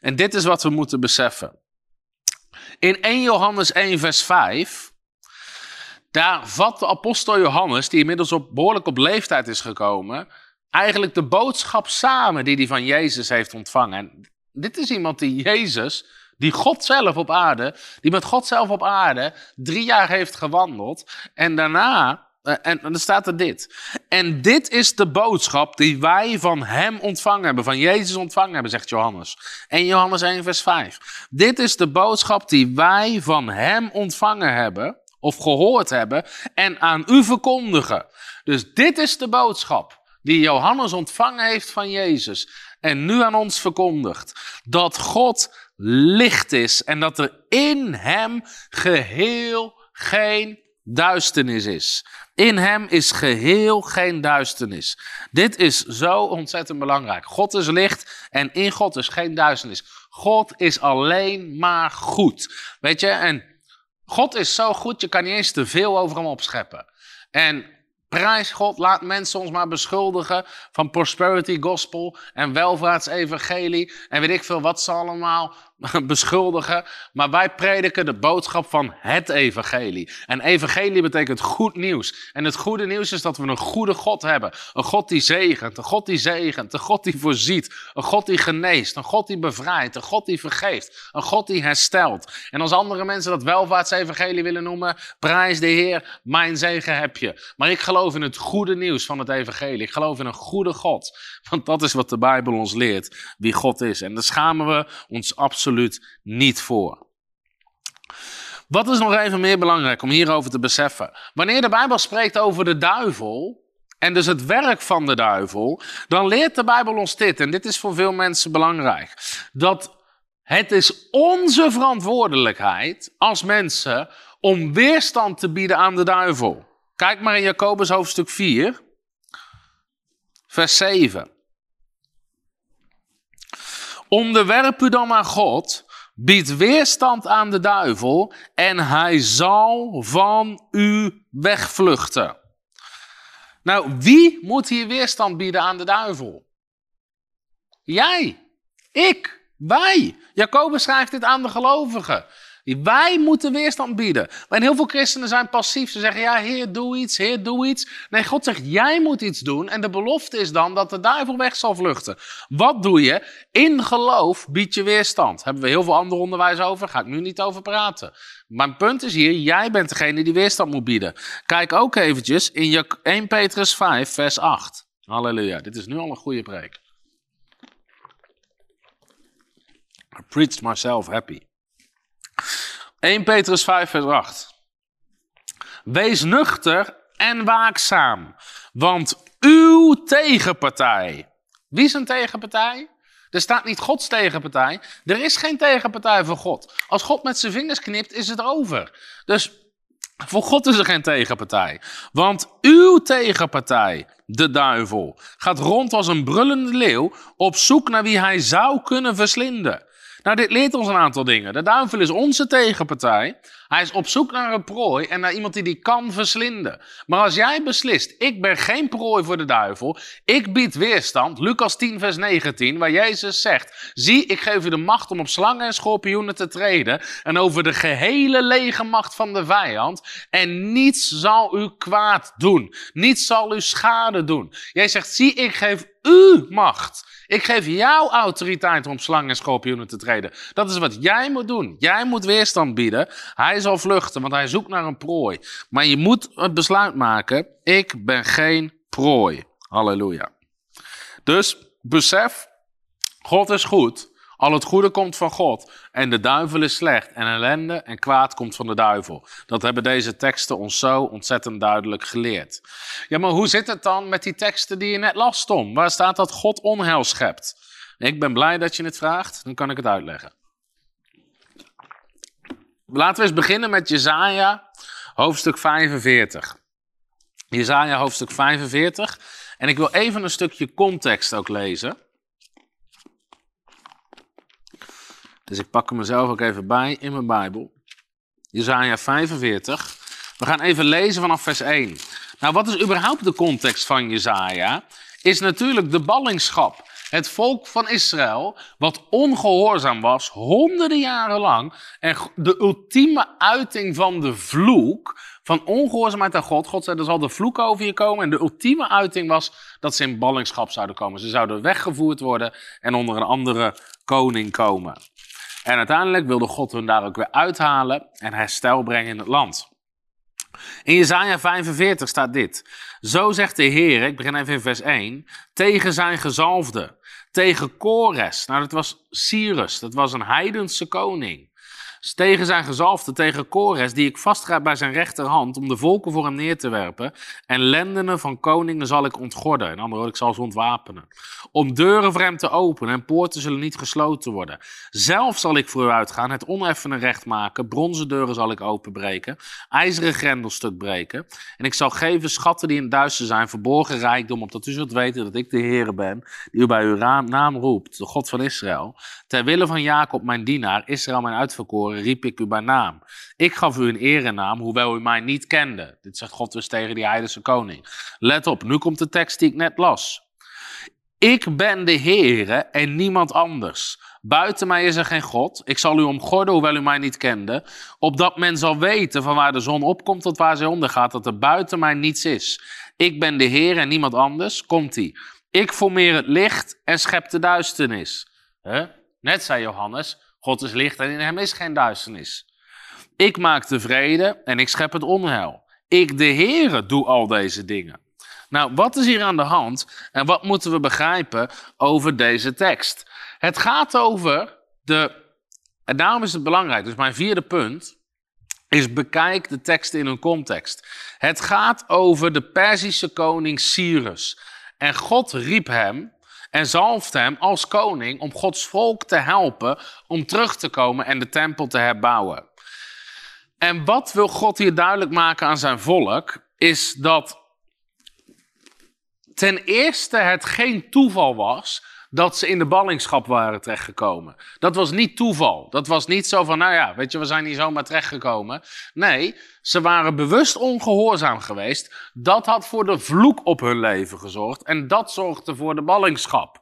En dit is wat we moeten beseffen. In 1 Johannes 1, vers 5. Daar vat de apostel Johannes, die inmiddels op, behoorlijk op leeftijd is gekomen, eigenlijk de boodschap samen die hij van Jezus heeft ontvangen. En dit is iemand die Jezus, die God zelf op aarde, die met God zelf op aarde drie jaar heeft gewandeld. En daarna eh, en, dan staat er dit. En dit is de boodschap die wij van hem ontvangen hebben, van Jezus ontvangen hebben, zegt Johannes. En Johannes 1, vers 5. Dit is de boodschap die wij van hem ontvangen hebben, of gehoord hebben, en aan u verkondigen. Dus dit is de boodschap die Johannes ontvangen heeft van Jezus en nu aan ons verkondigt. Dat God licht is en dat er in hem geheel geen duisternis is. In hem is geheel geen duisternis. Dit is zo ontzettend belangrijk. God is licht en in God is geen duisternis. God is alleen maar goed. Weet je, en God is zo goed, je kan niet eens te veel over hem opscheppen. En Prijs God, laat mensen ons maar beschuldigen van prosperity gospel en welvaartsevangelie en weet ik veel wat ze allemaal *laughs* beschuldigen. Maar wij prediken de boodschap van het evangelie. En evangelie betekent goed nieuws. En het goede nieuws is dat we een goede God hebben. Een God die zegent, een God die zegent, een God die voorziet, een God die geneest, een God die bevrijdt, een God die vergeeft, een God die herstelt. En als andere mensen dat welvaartsevangelie willen noemen, prijs de Heer, mijn zegen heb je. Maar ik geloof in het goede nieuws van het evangelie. Ik geloof in een goede God. Want dat is wat de Bijbel ons leert, wie God is. En daar schamen we ons absoluut niet voor. Wat is nog even meer belangrijk om hierover te beseffen? Wanneer de Bijbel spreekt over de duivel, en dus het werk van de duivel, dan leert de Bijbel ons dit, en dit is voor veel mensen belangrijk, dat het is onze verantwoordelijkheid als mensen om weerstand te bieden aan de duivel. Kijk maar in Jacobus hoofdstuk 4, vers 7. Onderwerp u dan aan God, bied weerstand aan de duivel en hij zal van u wegvluchten. Nou, wie moet hier weerstand bieden aan de duivel? Jij, ik, wij. Jacobus schrijft dit aan de gelovigen. Wij moeten weerstand bieden. Maar heel veel christenen zijn passief. Ze zeggen, ja, Heer, doe iets, Heer, doe iets. Nee, God zegt, jij moet iets doen. En de belofte is dan dat de duivel weg zal vluchten. Wat doe je? In geloof bied je weerstand. hebben we heel veel ander onderwijs over. Ga ik nu niet over praten. Mijn punt is hier, jij bent degene die weerstand moet bieden. Kijk ook eventjes in 1 Petrus 5, vers 8. Halleluja, dit is nu al een goede preek. I preached myself happy. 1 Petrus 5, vers 8. Wees nuchter en waakzaam, want uw tegenpartij. Wie is een tegenpartij? Er staat niet Gods tegenpartij. Er is geen tegenpartij voor God. Als God met zijn vingers knipt, is het over. Dus voor God is er geen tegenpartij. Want uw tegenpartij, de duivel, gaat rond als een brullende leeuw op zoek naar wie hij zou kunnen verslinden. Nou, dit leert ons een aantal dingen. De duivel is onze tegenpartij. Hij is op zoek naar een prooi en naar iemand die die kan verslinden. Maar als jij beslist, ik ben geen prooi voor de duivel, ik bied weerstand, Lucas 10 vers 19, waar Jezus zegt, zie, ik geef u de macht om op slangen en schorpioenen te treden en over de gehele lege macht van de vijand en niets zal u kwaad doen. Niets zal u schade doen. Jij zegt, zie, ik geef u macht. Ik geef jou autoriteit om slangen en schorpioenen te treden. Dat is wat jij moet doen. Jij moet weerstand bieden. Hij zal vluchten, want hij zoekt naar een prooi. Maar je moet het besluit maken: ik ben geen prooi. Halleluja. Dus besef, God is goed. Al het goede komt van God en de duivel is slecht en ellende en kwaad komt van de duivel. Dat hebben deze teksten ons zo ontzettend duidelijk geleerd. Ja, maar hoe zit het dan met die teksten die je net las, Tom? Waar staat dat God onheil schept? Ik ben blij dat je het vraagt, dan kan ik het uitleggen. Laten we eens beginnen met Jezaja, hoofdstuk 45. Jezaja, hoofdstuk 45. En ik wil even een stukje context ook lezen. Dus ik pak hem mezelf ook even bij in mijn Bijbel. Jezaja 45. We gaan even lezen vanaf vers 1. Nou, wat is überhaupt de context van Jezaja? Is natuurlijk de ballingschap. Het volk van Israël, wat ongehoorzaam was, honderden jaren lang. En de ultieme uiting van de vloek, van ongehoorzaamheid aan God. God zei, er zal de vloek over je komen. En de ultieme uiting was dat ze in ballingschap zouden komen. Ze zouden weggevoerd worden en onder een andere koning komen. En uiteindelijk wilde God hun daar ook weer uithalen en herstel brengen in het land. In Jesaja 45 staat dit. Zo zegt de Heer, ik begin even in vers 1, tegen zijn gezalfde, tegen Kores. Nou, dat was Cyrus, dat was een heidense koning tegen zijn gezalfde, tegen Kores, die ik vastgrijp bij zijn rechterhand, om de volken voor hem neer te werpen. En lendenen van koningen zal ik ontgorden. In andere woorden, ik zal ze ontwapenen. Om deuren voor hem te openen en poorten zullen niet gesloten worden. Zelf zal ik voor u uitgaan, het oneffene recht maken. Bronzen deuren zal ik openbreken. IJzeren grendelstuk breken. En ik zal geven schatten die in het duister zijn, verborgen rijkdom, opdat u zult weten dat ik de Heer ben, die u bij uw naam roept, de God van Israël. Ter wille van Jacob, mijn dienaar, Israël, mijn uitverkoren riep ik u bij naam. Ik gaf u een erenaam, hoewel u mij niet kende. Dit zegt God dus tegen die heidense koning. Let op, nu komt de tekst die ik net las. Ik ben de Heere en niemand anders. Buiten mij is er geen God. Ik zal u omgorden, hoewel u mij niet kende. Opdat men zal weten van waar de zon opkomt tot waar zij ondergaat, dat er buiten mij niets is. Ik ben de Heer en niemand anders. Komt-ie. Ik formeer het licht en schep de duisternis. Net zei Johannes, God is licht en in hem is geen duisternis. Ik maak de vrede en ik schep het onheil. Ik, de Heere, doe al deze dingen. Nou, wat is hier aan de hand en wat moeten we begrijpen over deze tekst? Het gaat over de, en daarom is het belangrijk, dus mijn vierde punt is bekijk de tekst in hun context. Het gaat over de Perzische koning Cyrus. En God riep hem en zalft hem als koning om Gods volk te helpen om terug te komen en de tempel te herbouwen. En wat wil God hier duidelijk maken aan zijn volk, is dat ten eerste het geen toeval was dat ze in de ballingschap waren terechtgekomen. Dat was niet toeval. Dat was niet zo van, nou ja, weet je, we zijn hier zomaar terechtgekomen. Nee, ze waren bewust ongehoorzaam geweest. Dat had voor de vloek op hun leven gezorgd. En dat zorgde voor de ballingschap.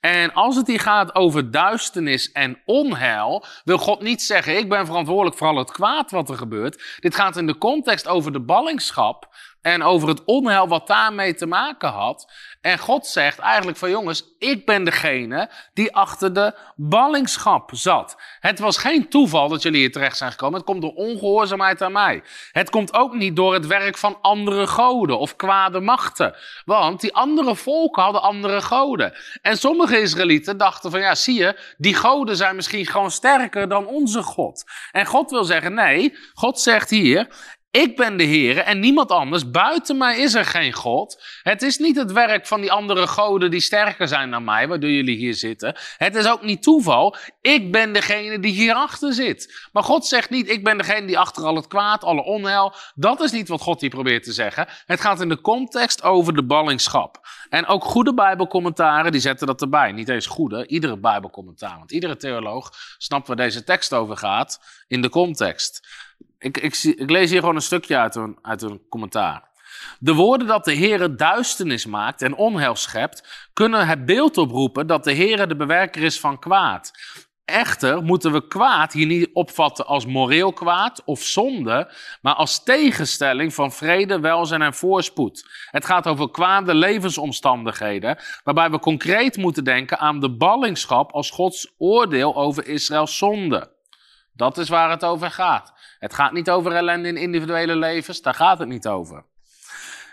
En als het hier gaat over duisternis en onheil, wil God niet zeggen: ik ben verantwoordelijk voor al het kwaad wat er gebeurt. Dit gaat in de context over de ballingschap en over het onheil wat daarmee te maken had. En God zegt eigenlijk van jongens, ik ben degene die achter de ballingschap zat. Het was geen toeval dat jullie hier terecht zijn gekomen. Het komt door ongehoorzaamheid aan mij. Het komt ook niet door het werk van andere goden of kwade machten. Want die andere volken hadden andere goden. En sommige Israëlieten dachten van ja, zie je, die goden zijn misschien gewoon sterker dan onze God. En God wil zeggen nee, God zegt hier, ik ben de Heer en niemand anders. Buiten mij is er geen God. Het is niet het werk van die andere goden die sterker zijn dan mij, waardoor jullie hier zitten. Het is ook niet toeval. Ik ben degene die hierachter zit. Maar God zegt niet, ik ben degene die achter al het kwaad, alle onheil. Dat is niet wat God hier probeert te zeggen. Het gaat in de context over de ballingschap. En ook goede Bijbelcommentaren, die zetten dat erbij. Niet eens goede, iedere Bijbelcommentaar. Want iedere theoloog snapt waar deze tekst over gaat in de context. Ik, ik, lees hier gewoon een stukje uit een, uit een commentaar. De woorden dat de Heere duisternis maakt en onheil schept, kunnen het beeld oproepen dat de Heere de bewerker is van kwaad. Echter moeten we kwaad hier niet opvatten als moreel kwaad of zonde, maar als tegenstelling van vrede, welzijn en voorspoed. Het gaat over kwade levensomstandigheden, waarbij we concreet moeten denken aan de ballingschap als Gods oordeel over Israëls zonde. Dat is waar het over gaat. Het gaat niet over ellende in individuele levens, daar gaat het niet over.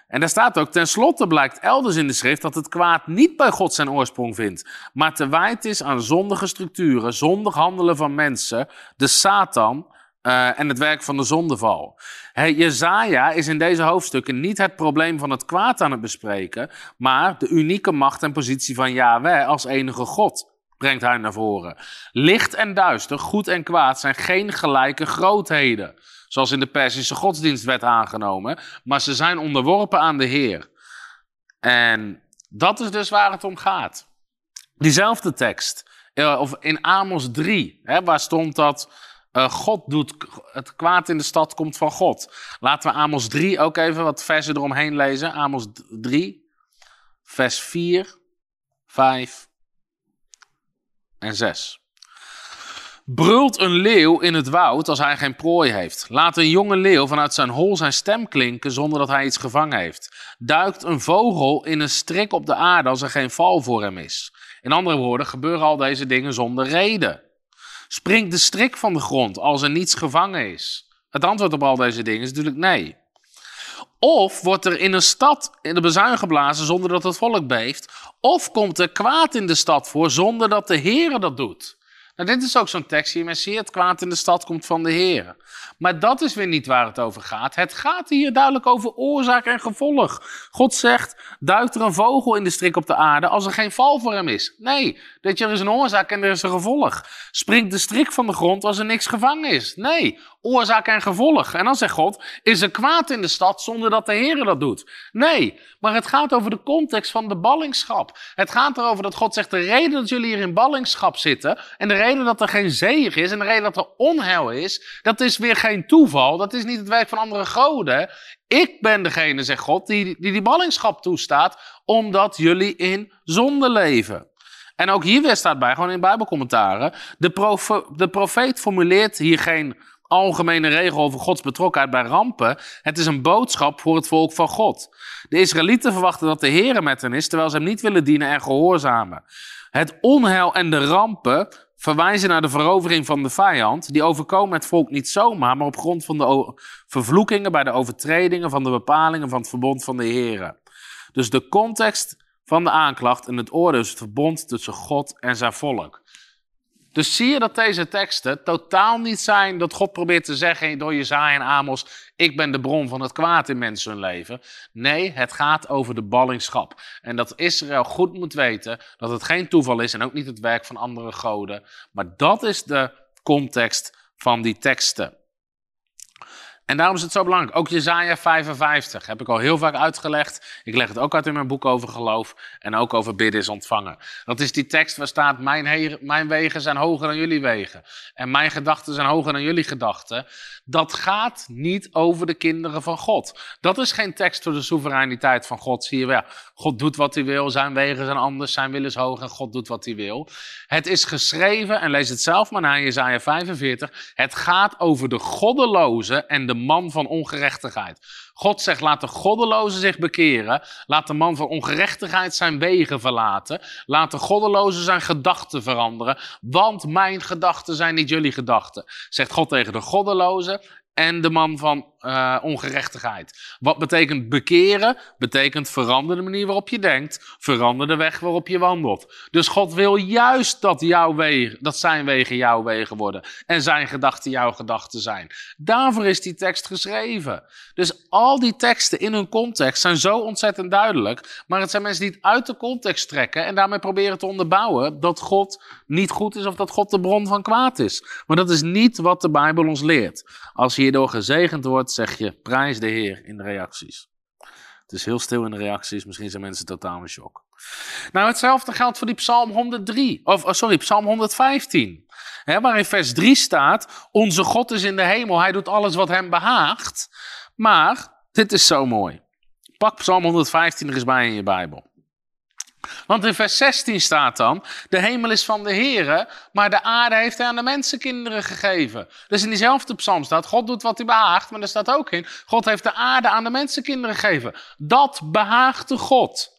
En daar staat ook, tenslotte blijkt elders in de schrift dat het kwaad niet bij God zijn oorsprong vindt, maar te wijd is aan zondige structuren, zondig handelen van mensen, de Satan uh, en het werk van de zondeval. Hey, Jezaja is in deze hoofdstukken niet het probleem van het kwaad aan het bespreken, maar de unieke macht en positie van Yahweh als enige God brengt hij naar voren. Licht en duister, goed en kwaad zijn geen gelijke grootheden, zoals in de Persische godsdienst werd aangenomen, maar ze zijn onderworpen aan de Heer. En dat is dus waar het om gaat. Diezelfde tekst, eh, of in Amos 3, hè, waar stond dat uh, God doet, het kwaad in de stad komt van God. Laten we Amos 3 ook even wat versen eromheen lezen. Amos 3, vers 4, 5 en 6. Brult een leeuw in het woud als hij geen prooi heeft. Laat een jonge leeuw vanuit zijn hol zijn stem klinken zonder dat hij iets gevangen heeft. Duikt een vogel in een strik op de aarde als er geen val voor hem is. In andere woorden, gebeuren al deze dingen zonder reden. Springt de strik van de grond als er niets gevangen is? Het antwoord op al deze dingen is natuurlijk nee. Of wordt er in een stad in de bezuin geblazen zonder dat het volk beeft. Of komt er kwaad in de stad voor zonder dat de Heer dat doet. Nou, dit is ook zo'n tekst hiermee zie het kwaad in de stad komt van de Heer. Maar dat is weer niet waar het over gaat. Het gaat hier duidelijk over oorzaak en gevolg. God zegt, duikt er een vogel in de strik op de aarde als er geen val voor hem is? Nee, dat er is een oorzaak en er is een gevolg. Springt de strik van de grond als er niks gevangen is? Nee, oorzaak en gevolg. En dan zegt God, is er kwaad in de stad zonder dat de Heer dat doet? Nee, maar het gaat over de context van de ballingschap. Het gaat erover dat God zegt, de reden dat jullie hier in ballingschap zitten en de reden dat er geen zegen is en de reden dat er onheil is, dat is weer geen toeval. Dat is niet het werk van andere goden. Ik ben degene, zegt God, die die, die ballingschap toestaat, omdat jullie in zonde leven. En ook hier weer staat bij, gewoon in Bijbelcommentaren, de, de profeet formuleert hier geen algemene regel over Gods betrokkenheid bij rampen. Het is een boodschap voor het volk van God. De Israëlieten verwachten dat de Heer met hen is, terwijl ze hem niet willen dienen en gehoorzamen. Het onheil en de rampen verwijzen naar de verovering van de vijand. Die overkomen het volk niet zomaar, maar op grond van de vervloekingen bij de overtredingen van de bepalingen van het verbond van de Heer. Dus de context van de aanklacht en het oordeel is het verbond tussen God en zijn volk. Dus zie je dat deze teksten totaal niet zijn dat God probeert te zeggen door Jezaja en Amos, ik ben de bron van het kwaad in mensen hun leven. Nee, het gaat over de ballingschap. En dat Israël goed moet weten dat het geen toeval is en ook niet het werk van andere goden. Maar dat is de context van die teksten. En daarom is het zo belangrijk. Ook Jezaja 55 heb ik al heel vaak uitgelegd. Ik leg het ook uit in mijn boek over geloof. En ook over bidden is ontvangen. Dat is die tekst waar staat: Mijn, wegen zijn hoger dan jullie wegen. En mijn gedachten zijn hoger dan jullie gedachten. Dat gaat niet over de kinderen van God. Dat is geen tekst voor de soevereiniteit van God. Zie je wel. God doet wat hij wil. Zijn wegen zijn anders. Zijn wil is hoog. En God doet wat hij wil. Het is geschreven, en lees het zelf maar na Jezaja 45. Het gaat over de goddeloze en de man van ongerechtigheid. God zegt, laat de goddeloze zich bekeren. Laat de man van ongerechtigheid zijn wegen verlaten. Laat de goddeloze zijn gedachten veranderen. Want mijn gedachten zijn niet jullie gedachten. Zegt God tegen de goddeloze en de man van uh, ongerechtigheid. Wat betekent bekeren? Betekent verander de manier waarop je denkt, verander de weg waarop je wandelt. Dus God wil juist dat, jouw wegen, dat zijn wegen jouw wegen worden en zijn gedachten jouw gedachten zijn. Daarvoor is die tekst geschreven. Dus al die teksten in hun context zijn zo ontzettend duidelijk, maar het zijn mensen die het uit de context trekken en daarmee proberen te onderbouwen dat God niet goed is of dat God de bron van kwaad is. Maar dat is niet wat de Bijbel ons leert. Als je hierdoor gezegend wordt, zeg je prijs de Heer in de reacties. Het is heel stil in de reacties, misschien zijn mensen totaal in shock. Nou, hetzelfde geldt voor die Psalm 103, of oh, sorry, Psalm 115. Hè, waar in vers 3 staat: Onze God is in de hemel, hij doet alles wat hem behaagt. Maar, dit is zo mooi. Pak Psalm 115 er eens bij in je Bijbel. Want in vers 16 staat dan: De hemel is van de Heere, maar de aarde heeft hij aan de mensenkinderen gegeven. Dus in diezelfde psalm staat: God doet wat hij behaagt, maar er staat ook in: God heeft de aarde aan de mensenkinderen gegeven. Dat behaagde God.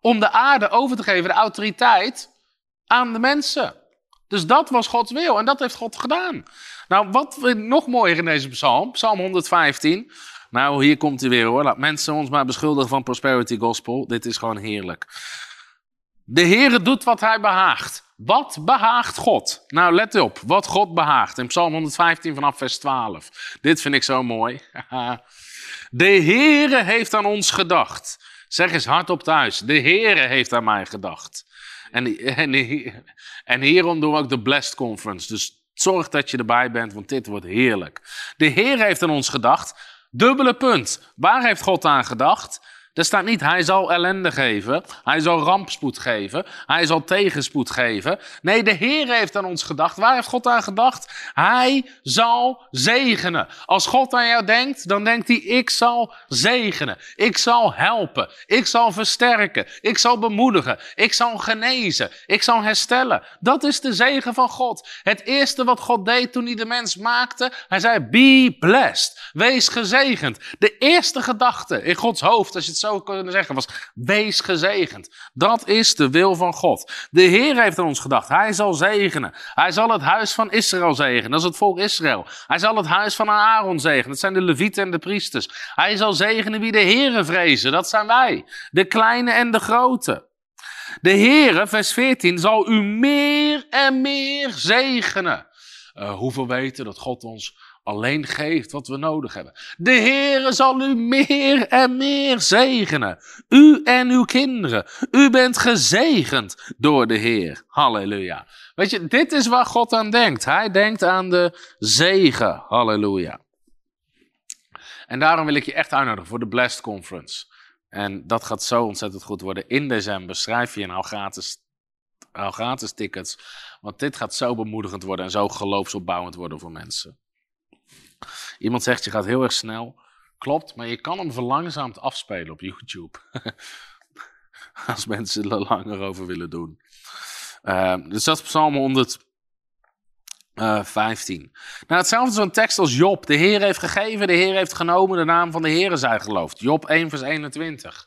Om de aarde over te geven, de autoriteit, aan de mensen. Dus dat was Gods wil en dat heeft God gedaan. Nou, wat nog mooier in deze psalm, psalm 115. Nou, hier komt hij weer hoor. Laat mensen ons maar beschuldigen van prosperity gospel. Dit is gewoon heerlijk. De Heere doet wat hij behaagt. Wat behaagt God? Nou, let op. Wat God behaagt. In Psalm 115 vanaf vers 12. Dit vind ik zo mooi. *laughs* De Heere heeft aan ons gedacht. Zeg eens hardop thuis. De Heere heeft aan mij gedacht. En, en, en hierom doen we ook de Blessed Conference. Dus zorg dat je erbij bent, want dit wordt heerlijk. De Heer heeft aan ons gedacht. Dubbele punt. Waar heeft God aan gedacht? Er staat niet, hij zal ellende geven, hij zal rampspoed geven, hij zal tegenspoed geven. Nee, de Heer heeft aan ons gedacht. Waar heeft God aan gedacht? Hij zal zegenen. Als God aan jou denkt, dan denkt hij, ik zal zegenen. Ik zal helpen. Ik zal versterken. Ik zal bemoedigen. Ik zal genezen. Ik zal herstellen. Dat is de zegen van God. Het eerste wat God deed toen hij de mens maakte, hij zei, be blessed. Wees gezegend. De eerste gedachte in Gods hoofd, als je het zo kunnen zeggen, was wees gezegend. Dat is de wil van God. De Heer heeft aan ons gedacht. Hij zal zegenen. Hij zal het huis van Israël zegenen. Dat is het volk Israël. Hij zal het huis van Aaron zegenen. Dat zijn de levieten en de priesters. Hij zal zegenen wie de Heere vrezen. Dat zijn wij. De kleine en de grote. De Heere, vers 14, zal u meer en meer zegenen. Uh, hoeveel weten dat God ons alleen geeft wat we nodig hebben. De Heere zal u meer en meer zegenen. U en uw kinderen. U bent gezegend door de Heer. Halleluja. Weet je, dit is waar God aan denkt. Hij denkt aan de zegen. Halleluja. En daarom wil ik je echt uitnodigen voor de Blessed Conference. En dat gaat zo ontzettend goed worden. In december schrijf je gratis, al gratis tickets Want dit gaat zo bemoedigend worden en zo geloofsopbouwend worden voor mensen. Iemand zegt, je gaat heel erg snel. Klopt, maar je kan hem verlangzaamd afspelen op YouTube. *laughs* Als mensen er langer over willen doen. Uh, dus dat is Psalm 115. Nou, hetzelfde is een tekst als Job. De Heer heeft gegeven, de Heer heeft genomen, de naam van de Heer zij geloofd. Job 1 vers 21.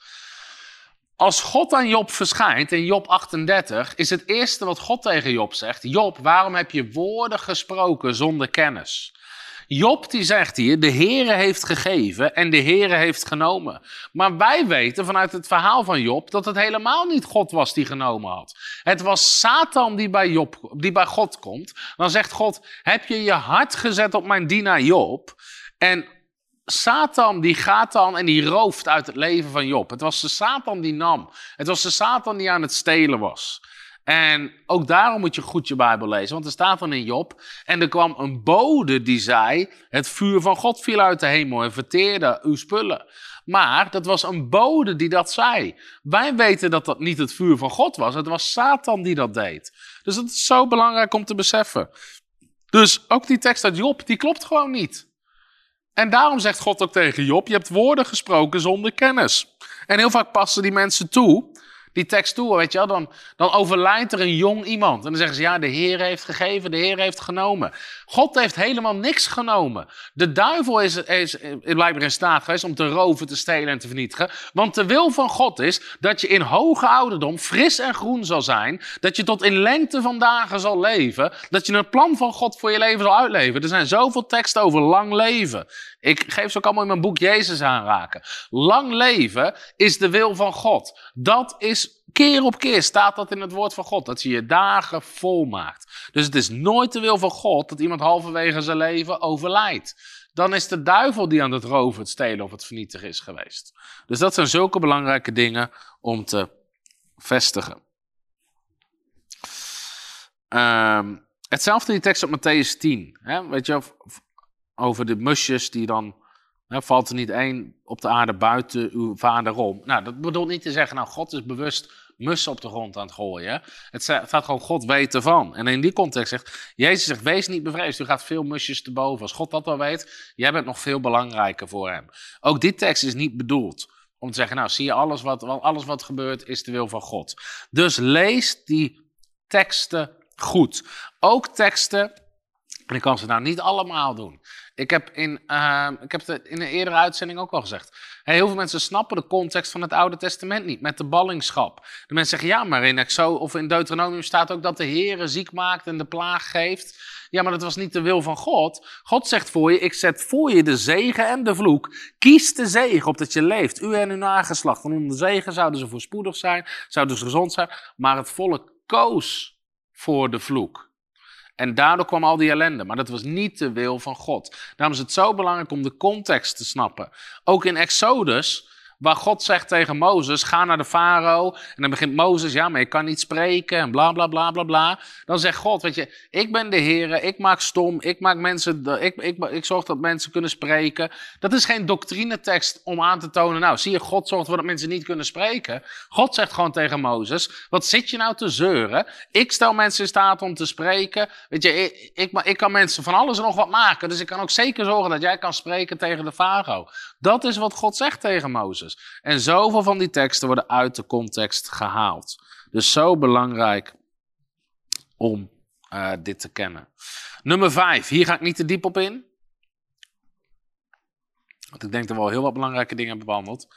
Als God aan Job verschijnt in Job 38, is het eerste wat God tegen Job zegt: Job, waarom heb je woorden gesproken zonder kennis? Job die zegt hier, de Heere heeft gegeven en de Heere heeft genomen. Maar wij weten vanuit het verhaal van Job dat het helemaal niet God was die genomen had. Het was Satan die bij, Job, die bij God komt. Dan zegt God, heb je je hart gezet op mijn dienaar Job? En Satan die gaat dan en die rooft uit het leven van Job. Het was de Satan die nam. Het was de Satan die aan het stelen was. En ook daarom moet je goed je Bijbel lezen, want er staat dan in Job. En er kwam een bode die zei: Het vuur van God viel uit de hemel en verteerde uw spullen. Maar dat was een bode die dat zei. Wij weten dat dat niet het vuur van God was. Het was Satan die dat deed. Dus dat is zo belangrijk om te beseffen. Dus ook die tekst uit Job, die klopt gewoon niet. En daarom zegt God ook tegen Job: Je hebt woorden gesproken zonder kennis. En heel vaak passen die mensen toe die tekst toe, weet je wel, dan, dan overlijdt er een jong iemand. En dan zeggen ze, ja, de Heer heeft gegeven, de Heer heeft genomen. God heeft helemaal niks genomen. De duivel is, is, is blijkbaar in staat geweest om te roven, te stelen en te vernietigen. Want de wil van God is dat je in hoge ouderdom fris en groen zal zijn. Dat je tot in lengte van dagen zal leven. Dat je een plan van God voor je leven zal uitleven. Er zijn zoveel teksten over lang leven. Ik geef ze ook allemaal in mijn boek Jezus aanraken. Lang leven is de wil van God. Dat is keer op keer staat dat in het woord van God. Dat je je dagen volmaakt. Dus het is nooit de wil van God dat iemand halverwege zijn leven overlijdt. Dan is de duivel die aan het roven, het stelen of het vernietigen is geweest. Dus dat zijn zulke belangrijke dingen om te vestigen. Um, hetzelfde die tekst op Matthäus 10. Hè? Weet je, over de musjes die dan. Hè, valt er niet één op de aarde buiten uw vader om. Nou, dat bedoelt niet te zeggen, nou, God is bewust mussen op de grond aan het gooien. Het staat gewoon, God weet ervan. En in die context zegt, Jezus zegt, wees niet bevreesd, u gaat veel musjes te boven. Als God dat al weet, jij bent nog veel belangrijker voor hem. Ook die tekst is niet bedoeld om te zeggen, nou, zie je, alles wat, alles wat gebeurt is de wil van God. Dus lees die teksten goed. Ook teksten, en ik kan ze nou niet allemaal doen. Ik heb, in, uh, ik heb het in een eerdere uitzending ook al gezegd. heel veel mensen snappen de context van het Oude Testament niet, met de ballingschap. De mensen zeggen, ja, maar in Exo of in Deuteronomium staat ook dat de Heer ziek maakt en de plaag geeft. Ja, maar dat was niet de wil van God. God zegt voor je, ik zet voor je de zegen en de vloek. Kies de zegen opdat je leeft, u en uw nageslacht. Want onder de zegen zouden ze voorspoedig zijn, zouden ze gezond zijn. Maar het volk koos voor de vloek. En daardoor kwam al die ellende. Maar dat was niet de wil van God. Daarom is het zo belangrijk om de context te snappen. Ook in Exodus Waar God zegt tegen Mozes: ga naar de farao. En dan begint Mozes: ja, maar ik kan niet spreken. En bla bla bla bla bla. Dan zegt God: weet je, ik ben de Heer. Ik maak stom. Ik maak mensen. Ik, ik, ik zorg dat mensen kunnen spreken. Dat is geen doctrinetekst om aan te tonen. Nou, zie je, God zorgt ervoor dat mensen niet kunnen spreken. God zegt gewoon tegen Mozes: wat zit je nou te zeuren? Ik stel mensen in staat om te spreken. Weet je, ik, ik, ik kan mensen van alles en nog wat maken. Dus ik kan ook zeker zorgen dat jij kan spreken tegen de farao. Dat is wat God zegt tegen Mozes. En zoveel van die teksten worden uit de context gehaald. Dus zo belangrijk om uh, dit te kennen. Nummer vijf, hier ga ik niet te diep op in. Want ik denk dat we al heel wat belangrijke dingen hebben behandeld.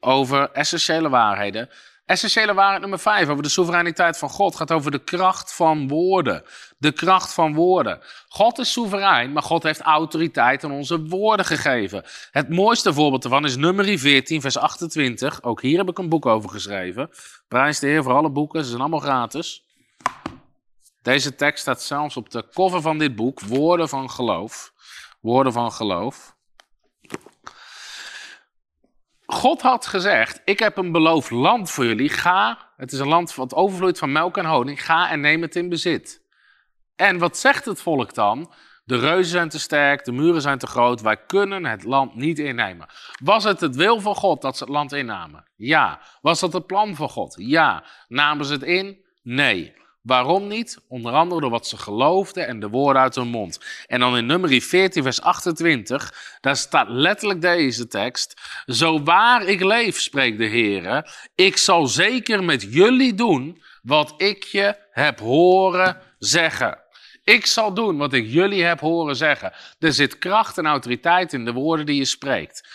Over essentiële waarheden. Essentiële waarheid nummer 5 over de soevereiniteit van God gaat over de kracht van woorden. De kracht van woorden. God is soeverein, maar God heeft autoriteit aan onze woorden gegeven. Het mooiste voorbeeld daarvan is nummer 14, vers 28. Ook hier heb ik een boek over geschreven. Prijs de Heer voor alle boeken, ze zijn allemaal gratis. Deze tekst staat zelfs op de cover van dit boek, Woorden van Geloof. Woorden van Geloof. God had gezegd: Ik heb een beloofd land voor jullie. Ga, het is een land wat overvloeit van melk en honing. Ga en neem het in bezit. En wat zegt het volk dan? De reuzen zijn te sterk, de muren zijn te groot, wij kunnen het land niet innemen. Was het het wil van God dat ze het land innamen? Ja. Was dat het plan van God? Ja. Namen ze het in? Nee. Waarom niet? Onder andere door wat ze geloofden en de woorden uit hun mond. En dan in nummer 14, vers 28, daar staat letterlijk deze tekst. Zo waar ik leef, spreekt de Heer, ik zal zeker met jullie doen wat ik je heb horen zeggen. Ik zal doen wat ik jullie heb horen zeggen. Er zit kracht en autoriteit in de woorden die je spreekt.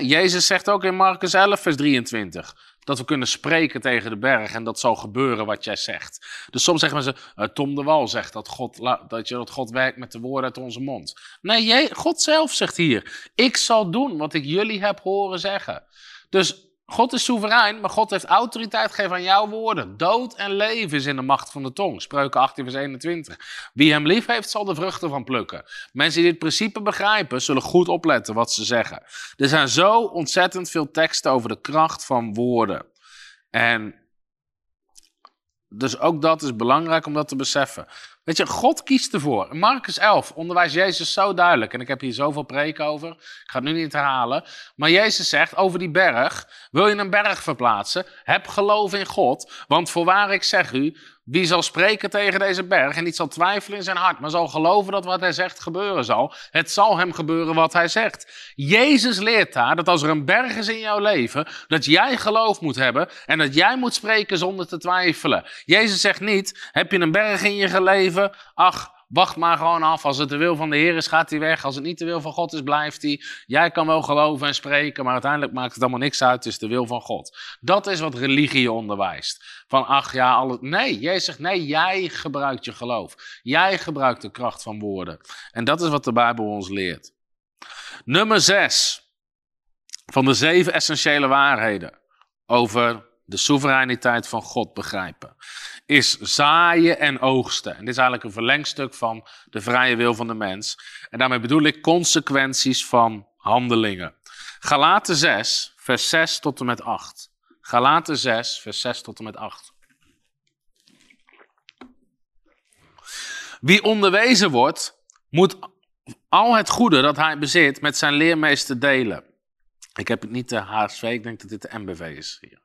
Jezus zegt ook in Marcus 11, vers 23 dat we kunnen spreken tegen de berg en dat zal gebeuren wat jij zegt. Dus soms zeggen mensen, uh, Tom de Wal zegt dat God, dat, je, dat God werkt met de woorden uit onze mond. Nee, jij, God zelf zegt hier, ik zal doen wat ik jullie heb horen zeggen. Dus God is soeverein, maar God heeft autoriteit gegeven aan jouw woorden. Dood en leven is in de macht van de tong. Spreuken 18 vers 21. Wie hem lief heeft, zal de vruchten van plukken. Mensen die dit principe begrijpen, zullen goed opletten wat ze zeggen. Er zijn zo ontzettend veel teksten over de kracht van woorden. En dus ook dat is belangrijk om dat te beseffen. Weet je, God kiest ervoor. Marcus 11 onderwijst Jezus zo duidelijk. En ik heb hier zoveel preken over. Ik ga het nu niet herhalen. Maar Jezus zegt over die berg. Wil je een berg verplaatsen? Heb geloof in God. Want voorwaar ik zeg u, wie zal spreken tegen deze berg en niet zal twijfelen in zijn hart, maar zal geloven dat wat hij zegt gebeuren zal, het zal hem gebeuren wat hij zegt. Jezus leert daar dat als er een berg is in jouw leven, dat jij geloof moet hebben en dat jij moet spreken zonder te twijfelen. Jezus zegt niet, heb je een berg in je leven? Ach, Wacht maar gewoon af. Als het de wil van de Heer is, gaat hij weg. Als het niet de wil van God is, blijft hij. Jij kan wel geloven en spreken, maar uiteindelijk maakt het allemaal niks uit. Het is de wil van God. Dat is wat religie onderwijst. Van ach ja, alles. Nee, Jezus zegt nee, jij gebruikt je geloof. Jij gebruikt de kracht van woorden. En dat is wat de Bijbel ons leert. Nummer 6 van de zeven essentiële waarheden over de soevereiniteit van God begrijpen, is zaaien en oogsten. En dit is eigenlijk een verlengstuk van de vrije wil van de mens. En daarmee bedoel ik consequenties van handelingen. Galaten 6, vers 6 tot en met 8. Galaten 6, vers 6 tot en met 8. Wie onderwezen wordt, moet al het goede dat hij bezit met zijn leermeester delen. Ik heb het niet de HSV, ik denk dat dit de MBV is. Hier.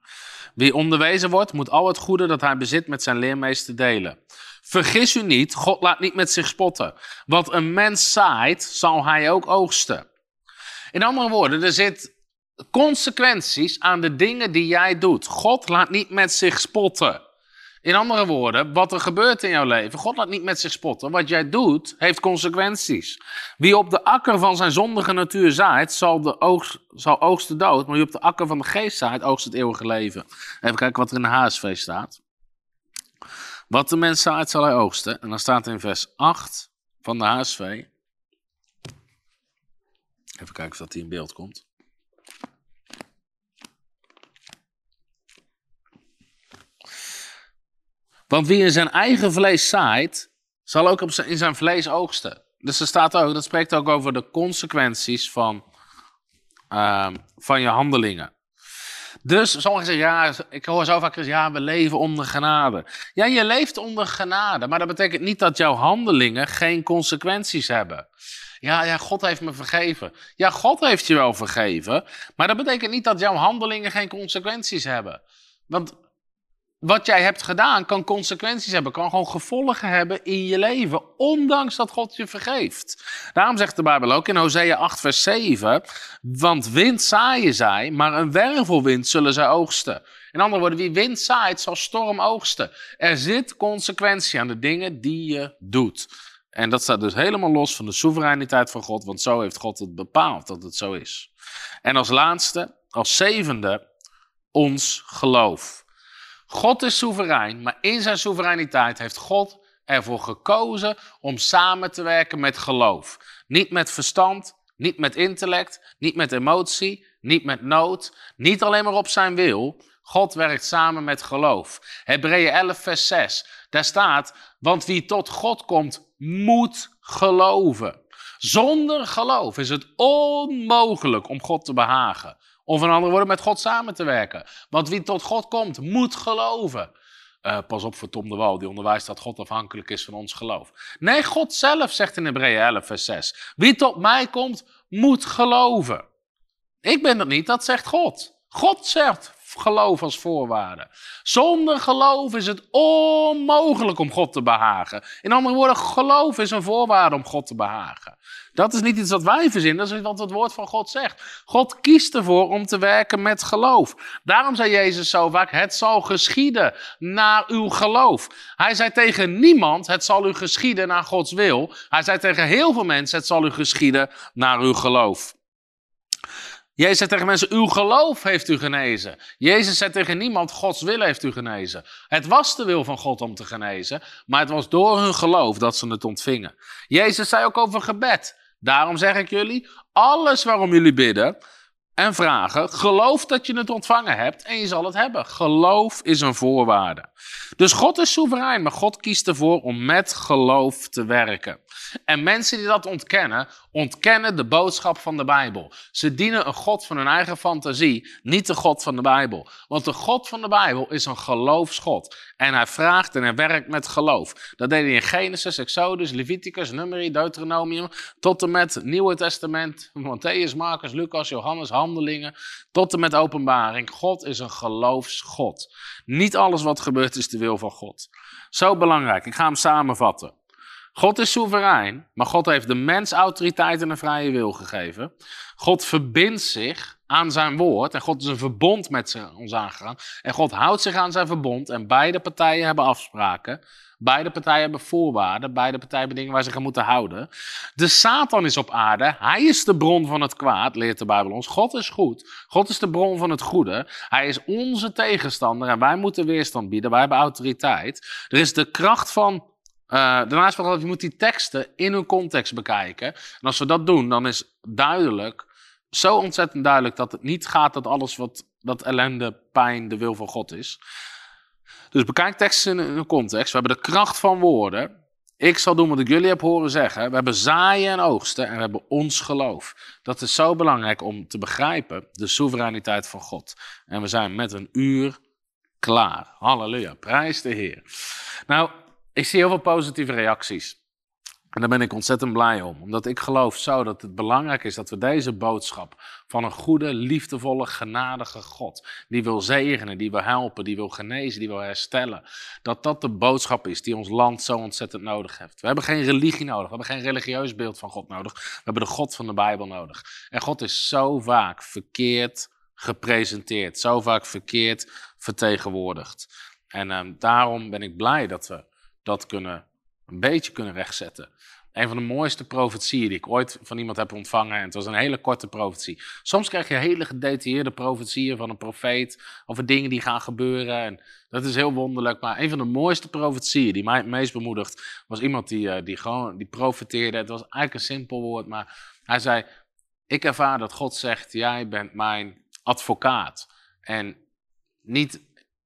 Wie onderwezen wordt, moet al het goede dat hij bezit met zijn leermeester delen. Vergis u niet, God laat niet met zich spotten. Wat een mens zaait, zal hij ook oogsten. In andere woorden, er zit consequenties aan de dingen die jij doet. God laat niet met zich spotten. In andere woorden, wat er gebeurt in jouw leven, God laat niet met zich spotten. Wat jij doet, heeft consequenties. Wie op de akker van zijn zondige natuur zaait, zal, de oogst, zal oogsten dood. Maar wie op de akker van de geest zaait, oogst het eeuwige leven. Even kijken wat er in de HSV staat. Wat de mens zaait, zal hij oogsten. En dan staat in vers 8 van de HSV. Even kijken of dat hier in beeld komt. Want wie in zijn eigen vlees zaait, zal ook op zijn, in zijn vlees oogsten. Dus er staat ook, dat spreekt ook over de consequenties van, uh, van je handelingen. Dus sommigen zeggen, ja, ik hoor zo vaak, ja, we leven onder genade. Ja, je leeft onder genade, maar dat betekent niet dat jouw handelingen geen consequenties hebben. Ja, ja, God heeft me vergeven. Ja, God heeft je wel vergeven, maar dat betekent niet dat jouw handelingen geen consequenties hebben. Want wat jij hebt gedaan kan consequenties hebben, kan gewoon gevolgen hebben in je leven, ondanks dat God je vergeeft. Daarom zegt de Bijbel ook in Hosea 8, vers 7, want wind zaaien zij, maar een wervelwind zullen zij oogsten. In andere woorden, wie wind zaait, zal storm oogsten. Er zit consequentie aan de dingen die je doet. En dat staat dus helemaal los van de soevereiniteit van God, want zo heeft God het bepaald dat het zo is. En als laatste, als zevende, ons geloof. God is soeverein, maar in zijn soevereiniteit heeft God ervoor gekozen om samen te werken met geloof. Niet met verstand, niet met intellect, niet met emotie, niet met nood, niet alleen maar op zijn wil. God werkt samen met geloof. Hebreeën 11, vers 6. Daar staat, want wie tot God komt, moet geloven. Zonder geloof is het onmogelijk om God te behagen. Of in andere woorden, met God samen te werken. Want wie tot God komt, moet geloven. Uh, pas op voor Tom de Wal, die onderwijst dat God afhankelijk is van ons geloof. Nee, God zelf zegt in Hebreeën 11, vers 6. Wie tot mij komt, moet geloven. Ik ben dat niet, dat zegt God. God zegt geloof als voorwaarde. Zonder geloof is het onmogelijk om God te behagen. In andere woorden, geloof is een voorwaarde om God te behagen. Dat is niet iets wat wij verzinnen, dat is wat het woord van God zegt. God kiest ervoor om te werken met geloof. Daarom zei Jezus zo vaak, het zal geschieden naar uw geloof. Hij zei tegen niemand, het zal u geschieden naar Gods wil. Hij zei tegen heel veel mensen, het zal u geschieden naar uw geloof. Jezus zei tegen mensen, uw geloof heeft u genezen. Jezus zei tegen niemand, Gods wil heeft u genezen. Het was de wil van God om te genezen, maar het was door hun geloof dat ze het ontvingen. Jezus zei ook over gebed. Daarom zeg ik jullie, alles waarom jullie bidden en vragen, geloof dat je het ontvangen hebt en je zal het hebben. Geloof is een voorwaarde. Dus God is soeverein, maar God kiest ervoor om met geloof te werken. En mensen die dat ontkennen, ontkennen de boodschap van de Bijbel. Ze dienen een God van hun eigen fantasie, niet de God van de Bijbel. Want de God van de Bijbel is een geloofsgod. En hij vraagt en hij werkt met geloof. Dat deed hij in Genesis, Exodus, Leviticus, Numeri, Deuteronomium, tot en met Nieuwe Testament, Matthäus, Marcus, Lucas, Johannes, Handelingen, tot en met Openbaring. God is een geloofsgod. Niet alles wat gebeurt is de wil van God. Zo belangrijk. Ik ga hem samenvatten. God is soeverein, maar God heeft de mens autoriteit en een vrije wil gegeven. God verbindt zich aan zijn woord en God is een verbond met ons aangegaan. En God houdt zich aan zijn verbond en beide partijen hebben afspraken. Beide partijen hebben voorwaarden, beide partijen hebben dingen waar ze zich aan moeten houden. De Satan is op aarde, hij is de bron van het kwaad, leert de Bijbel ons. God is goed, God is de bron van het goede. Hij is onze tegenstander en wij moeten weerstand bieden, wij hebben autoriteit. Er is de kracht van uh, daarnaast vooral, je moet die teksten in hun context bekijken. En als we dat doen, dan is duidelijk, zo ontzettend duidelijk, dat het niet gaat dat alles wat, dat ellende, pijn, de wil van God is. Dus bekijk teksten in hun context. We hebben de kracht van woorden. Ik zal doen wat ik jullie heb horen zeggen. We hebben zaaien en oogsten en we hebben ons geloof. Dat is zo belangrijk om te begrijpen, de soevereiniteit van God. En we zijn met een uur klaar. Halleluja, prijs de Heer. Nou, ik zie heel veel positieve reacties. En daar ben ik ontzettend blij om. Omdat ik geloof zo dat het belangrijk is dat we deze boodschap van een goede, liefdevolle, genadige God, die wil zegenen, die wil helpen, die wil genezen, die wil herstellen, dat dat de boodschap is die ons land zo ontzettend nodig heeft. We hebben geen religie nodig, we hebben geen religieus beeld van God nodig. We hebben de God van de Bijbel nodig. En God is zo vaak verkeerd gepresenteerd, zo vaak verkeerd vertegenwoordigd. En um, daarom ben ik blij dat we dat kunnen, een beetje kunnen rechtzetten. Een van de mooiste profetieën die ik ooit van iemand heb ontvangen. En het was een hele korte profetie. Soms krijg je hele gedetailleerde profetieën van een profeet. Over dingen die gaan gebeuren. En dat is heel wonderlijk. Maar een van de mooiste profetieën die mij het meest bemoedigt. was iemand die, eh, die gewoon die profeteerde. Het was eigenlijk een simpel woord. Maar hij zei: Ik ervaar dat God zegt: Jij bent mijn advocaat. En niet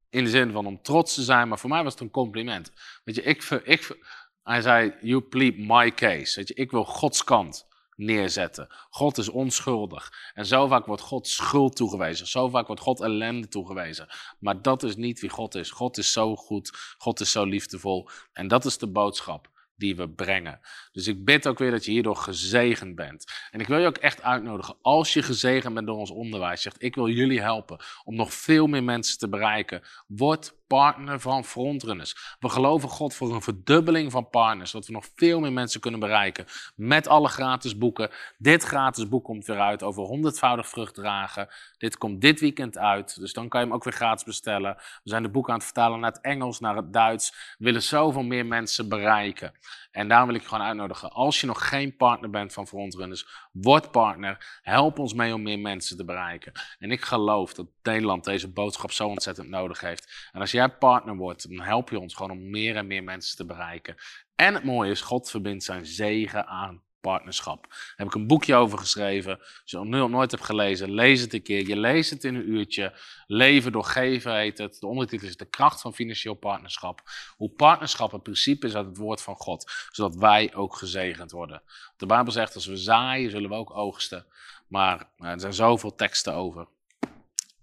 in de zin van om trots te zijn, maar voor mij was het een compliment. Weet je, ik, ik, hij zei, you plead my case. Weet je, ik wil Gods kant neerzetten. God is onschuldig. En zo vaak wordt God schuld toegewezen. Zo vaak wordt God ellende toegewezen. Maar dat is niet wie God is. God is zo goed. God is zo liefdevol. En dat is de boodschap die we brengen. Dus ik bid ook weer dat je hierdoor gezegend bent. En ik wil je ook echt uitnodigen, als je gezegend bent door ons onderwijs, zegt ik wil jullie helpen om nog veel meer mensen te bereiken. Word partner van frontrunners. We geloven God voor een verdubbeling van partners, zodat we nog veel meer mensen kunnen bereiken met alle gratis boeken. Dit gratis boek komt weer uit over honderdvoudig vrucht dragen. Dit komt dit weekend uit, dus dan kan je hem ook weer gratis bestellen. We zijn de boeken aan het vertalen naar het Engels, naar het Duits. We willen zoveel meer mensen bereiken. En daarom wil ik je gewoon uitnodigen. Als je nog geen partner bent van Frontrunners, word partner. Help ons mee om meer mensen te bereiken. En ik geloof dat Nederland deze boodschap zo ontzettend nodig heeft. En als jij partner wordt, dan help je ons gewoon om meer en meer mensen te bereiken. En het mooie is, God verbindt zijn zegen aan partnerschap. Daar heb ik een boekje over geschreven. Als je het nog nooit hebt gelezen, lees het een keer. Je leest het in een uurtje. Leven door geven heet het. De ondertitel is De kracht van financieel partnerschap. Hoe partnerschap een principe is uit het woord van God. Zodat wij ook gezegend worden. De Bijbel zegt, als we zaaien, zullen we ook oogsten. Maar nou, er zijn zoveel teksten over.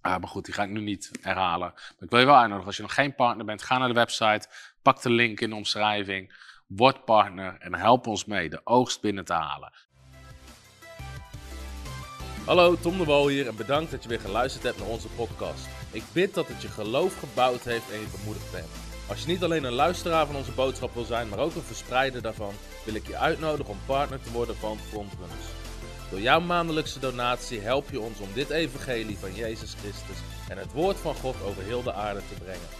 Ah, maar goed, die ga ik nu niet herhalen. Maar ik wil je wel uitnodigen, als je nog geen partner bent, ga naar de website. Pak de link in de omschrijving. Word partner en help ons mee de oogst binnen te halen. Hallo, Tom de Wal hier en bedankt dat je weer geluisterd hebt naar onze podcast. Ik bid dat het je geloof gebouwd heeft en je bemoedigd bent. Als je niet alleen een luisteraar van onze boodschap wil zijn, maar ook een verspreider daarvan, wil ik je uitnodigen om partner te worden van Frontrunners. Door jouw maandelijkse donatie help je ons om dit evangelie van Jezus Christus en het woord van God over heel de aarde te brengen.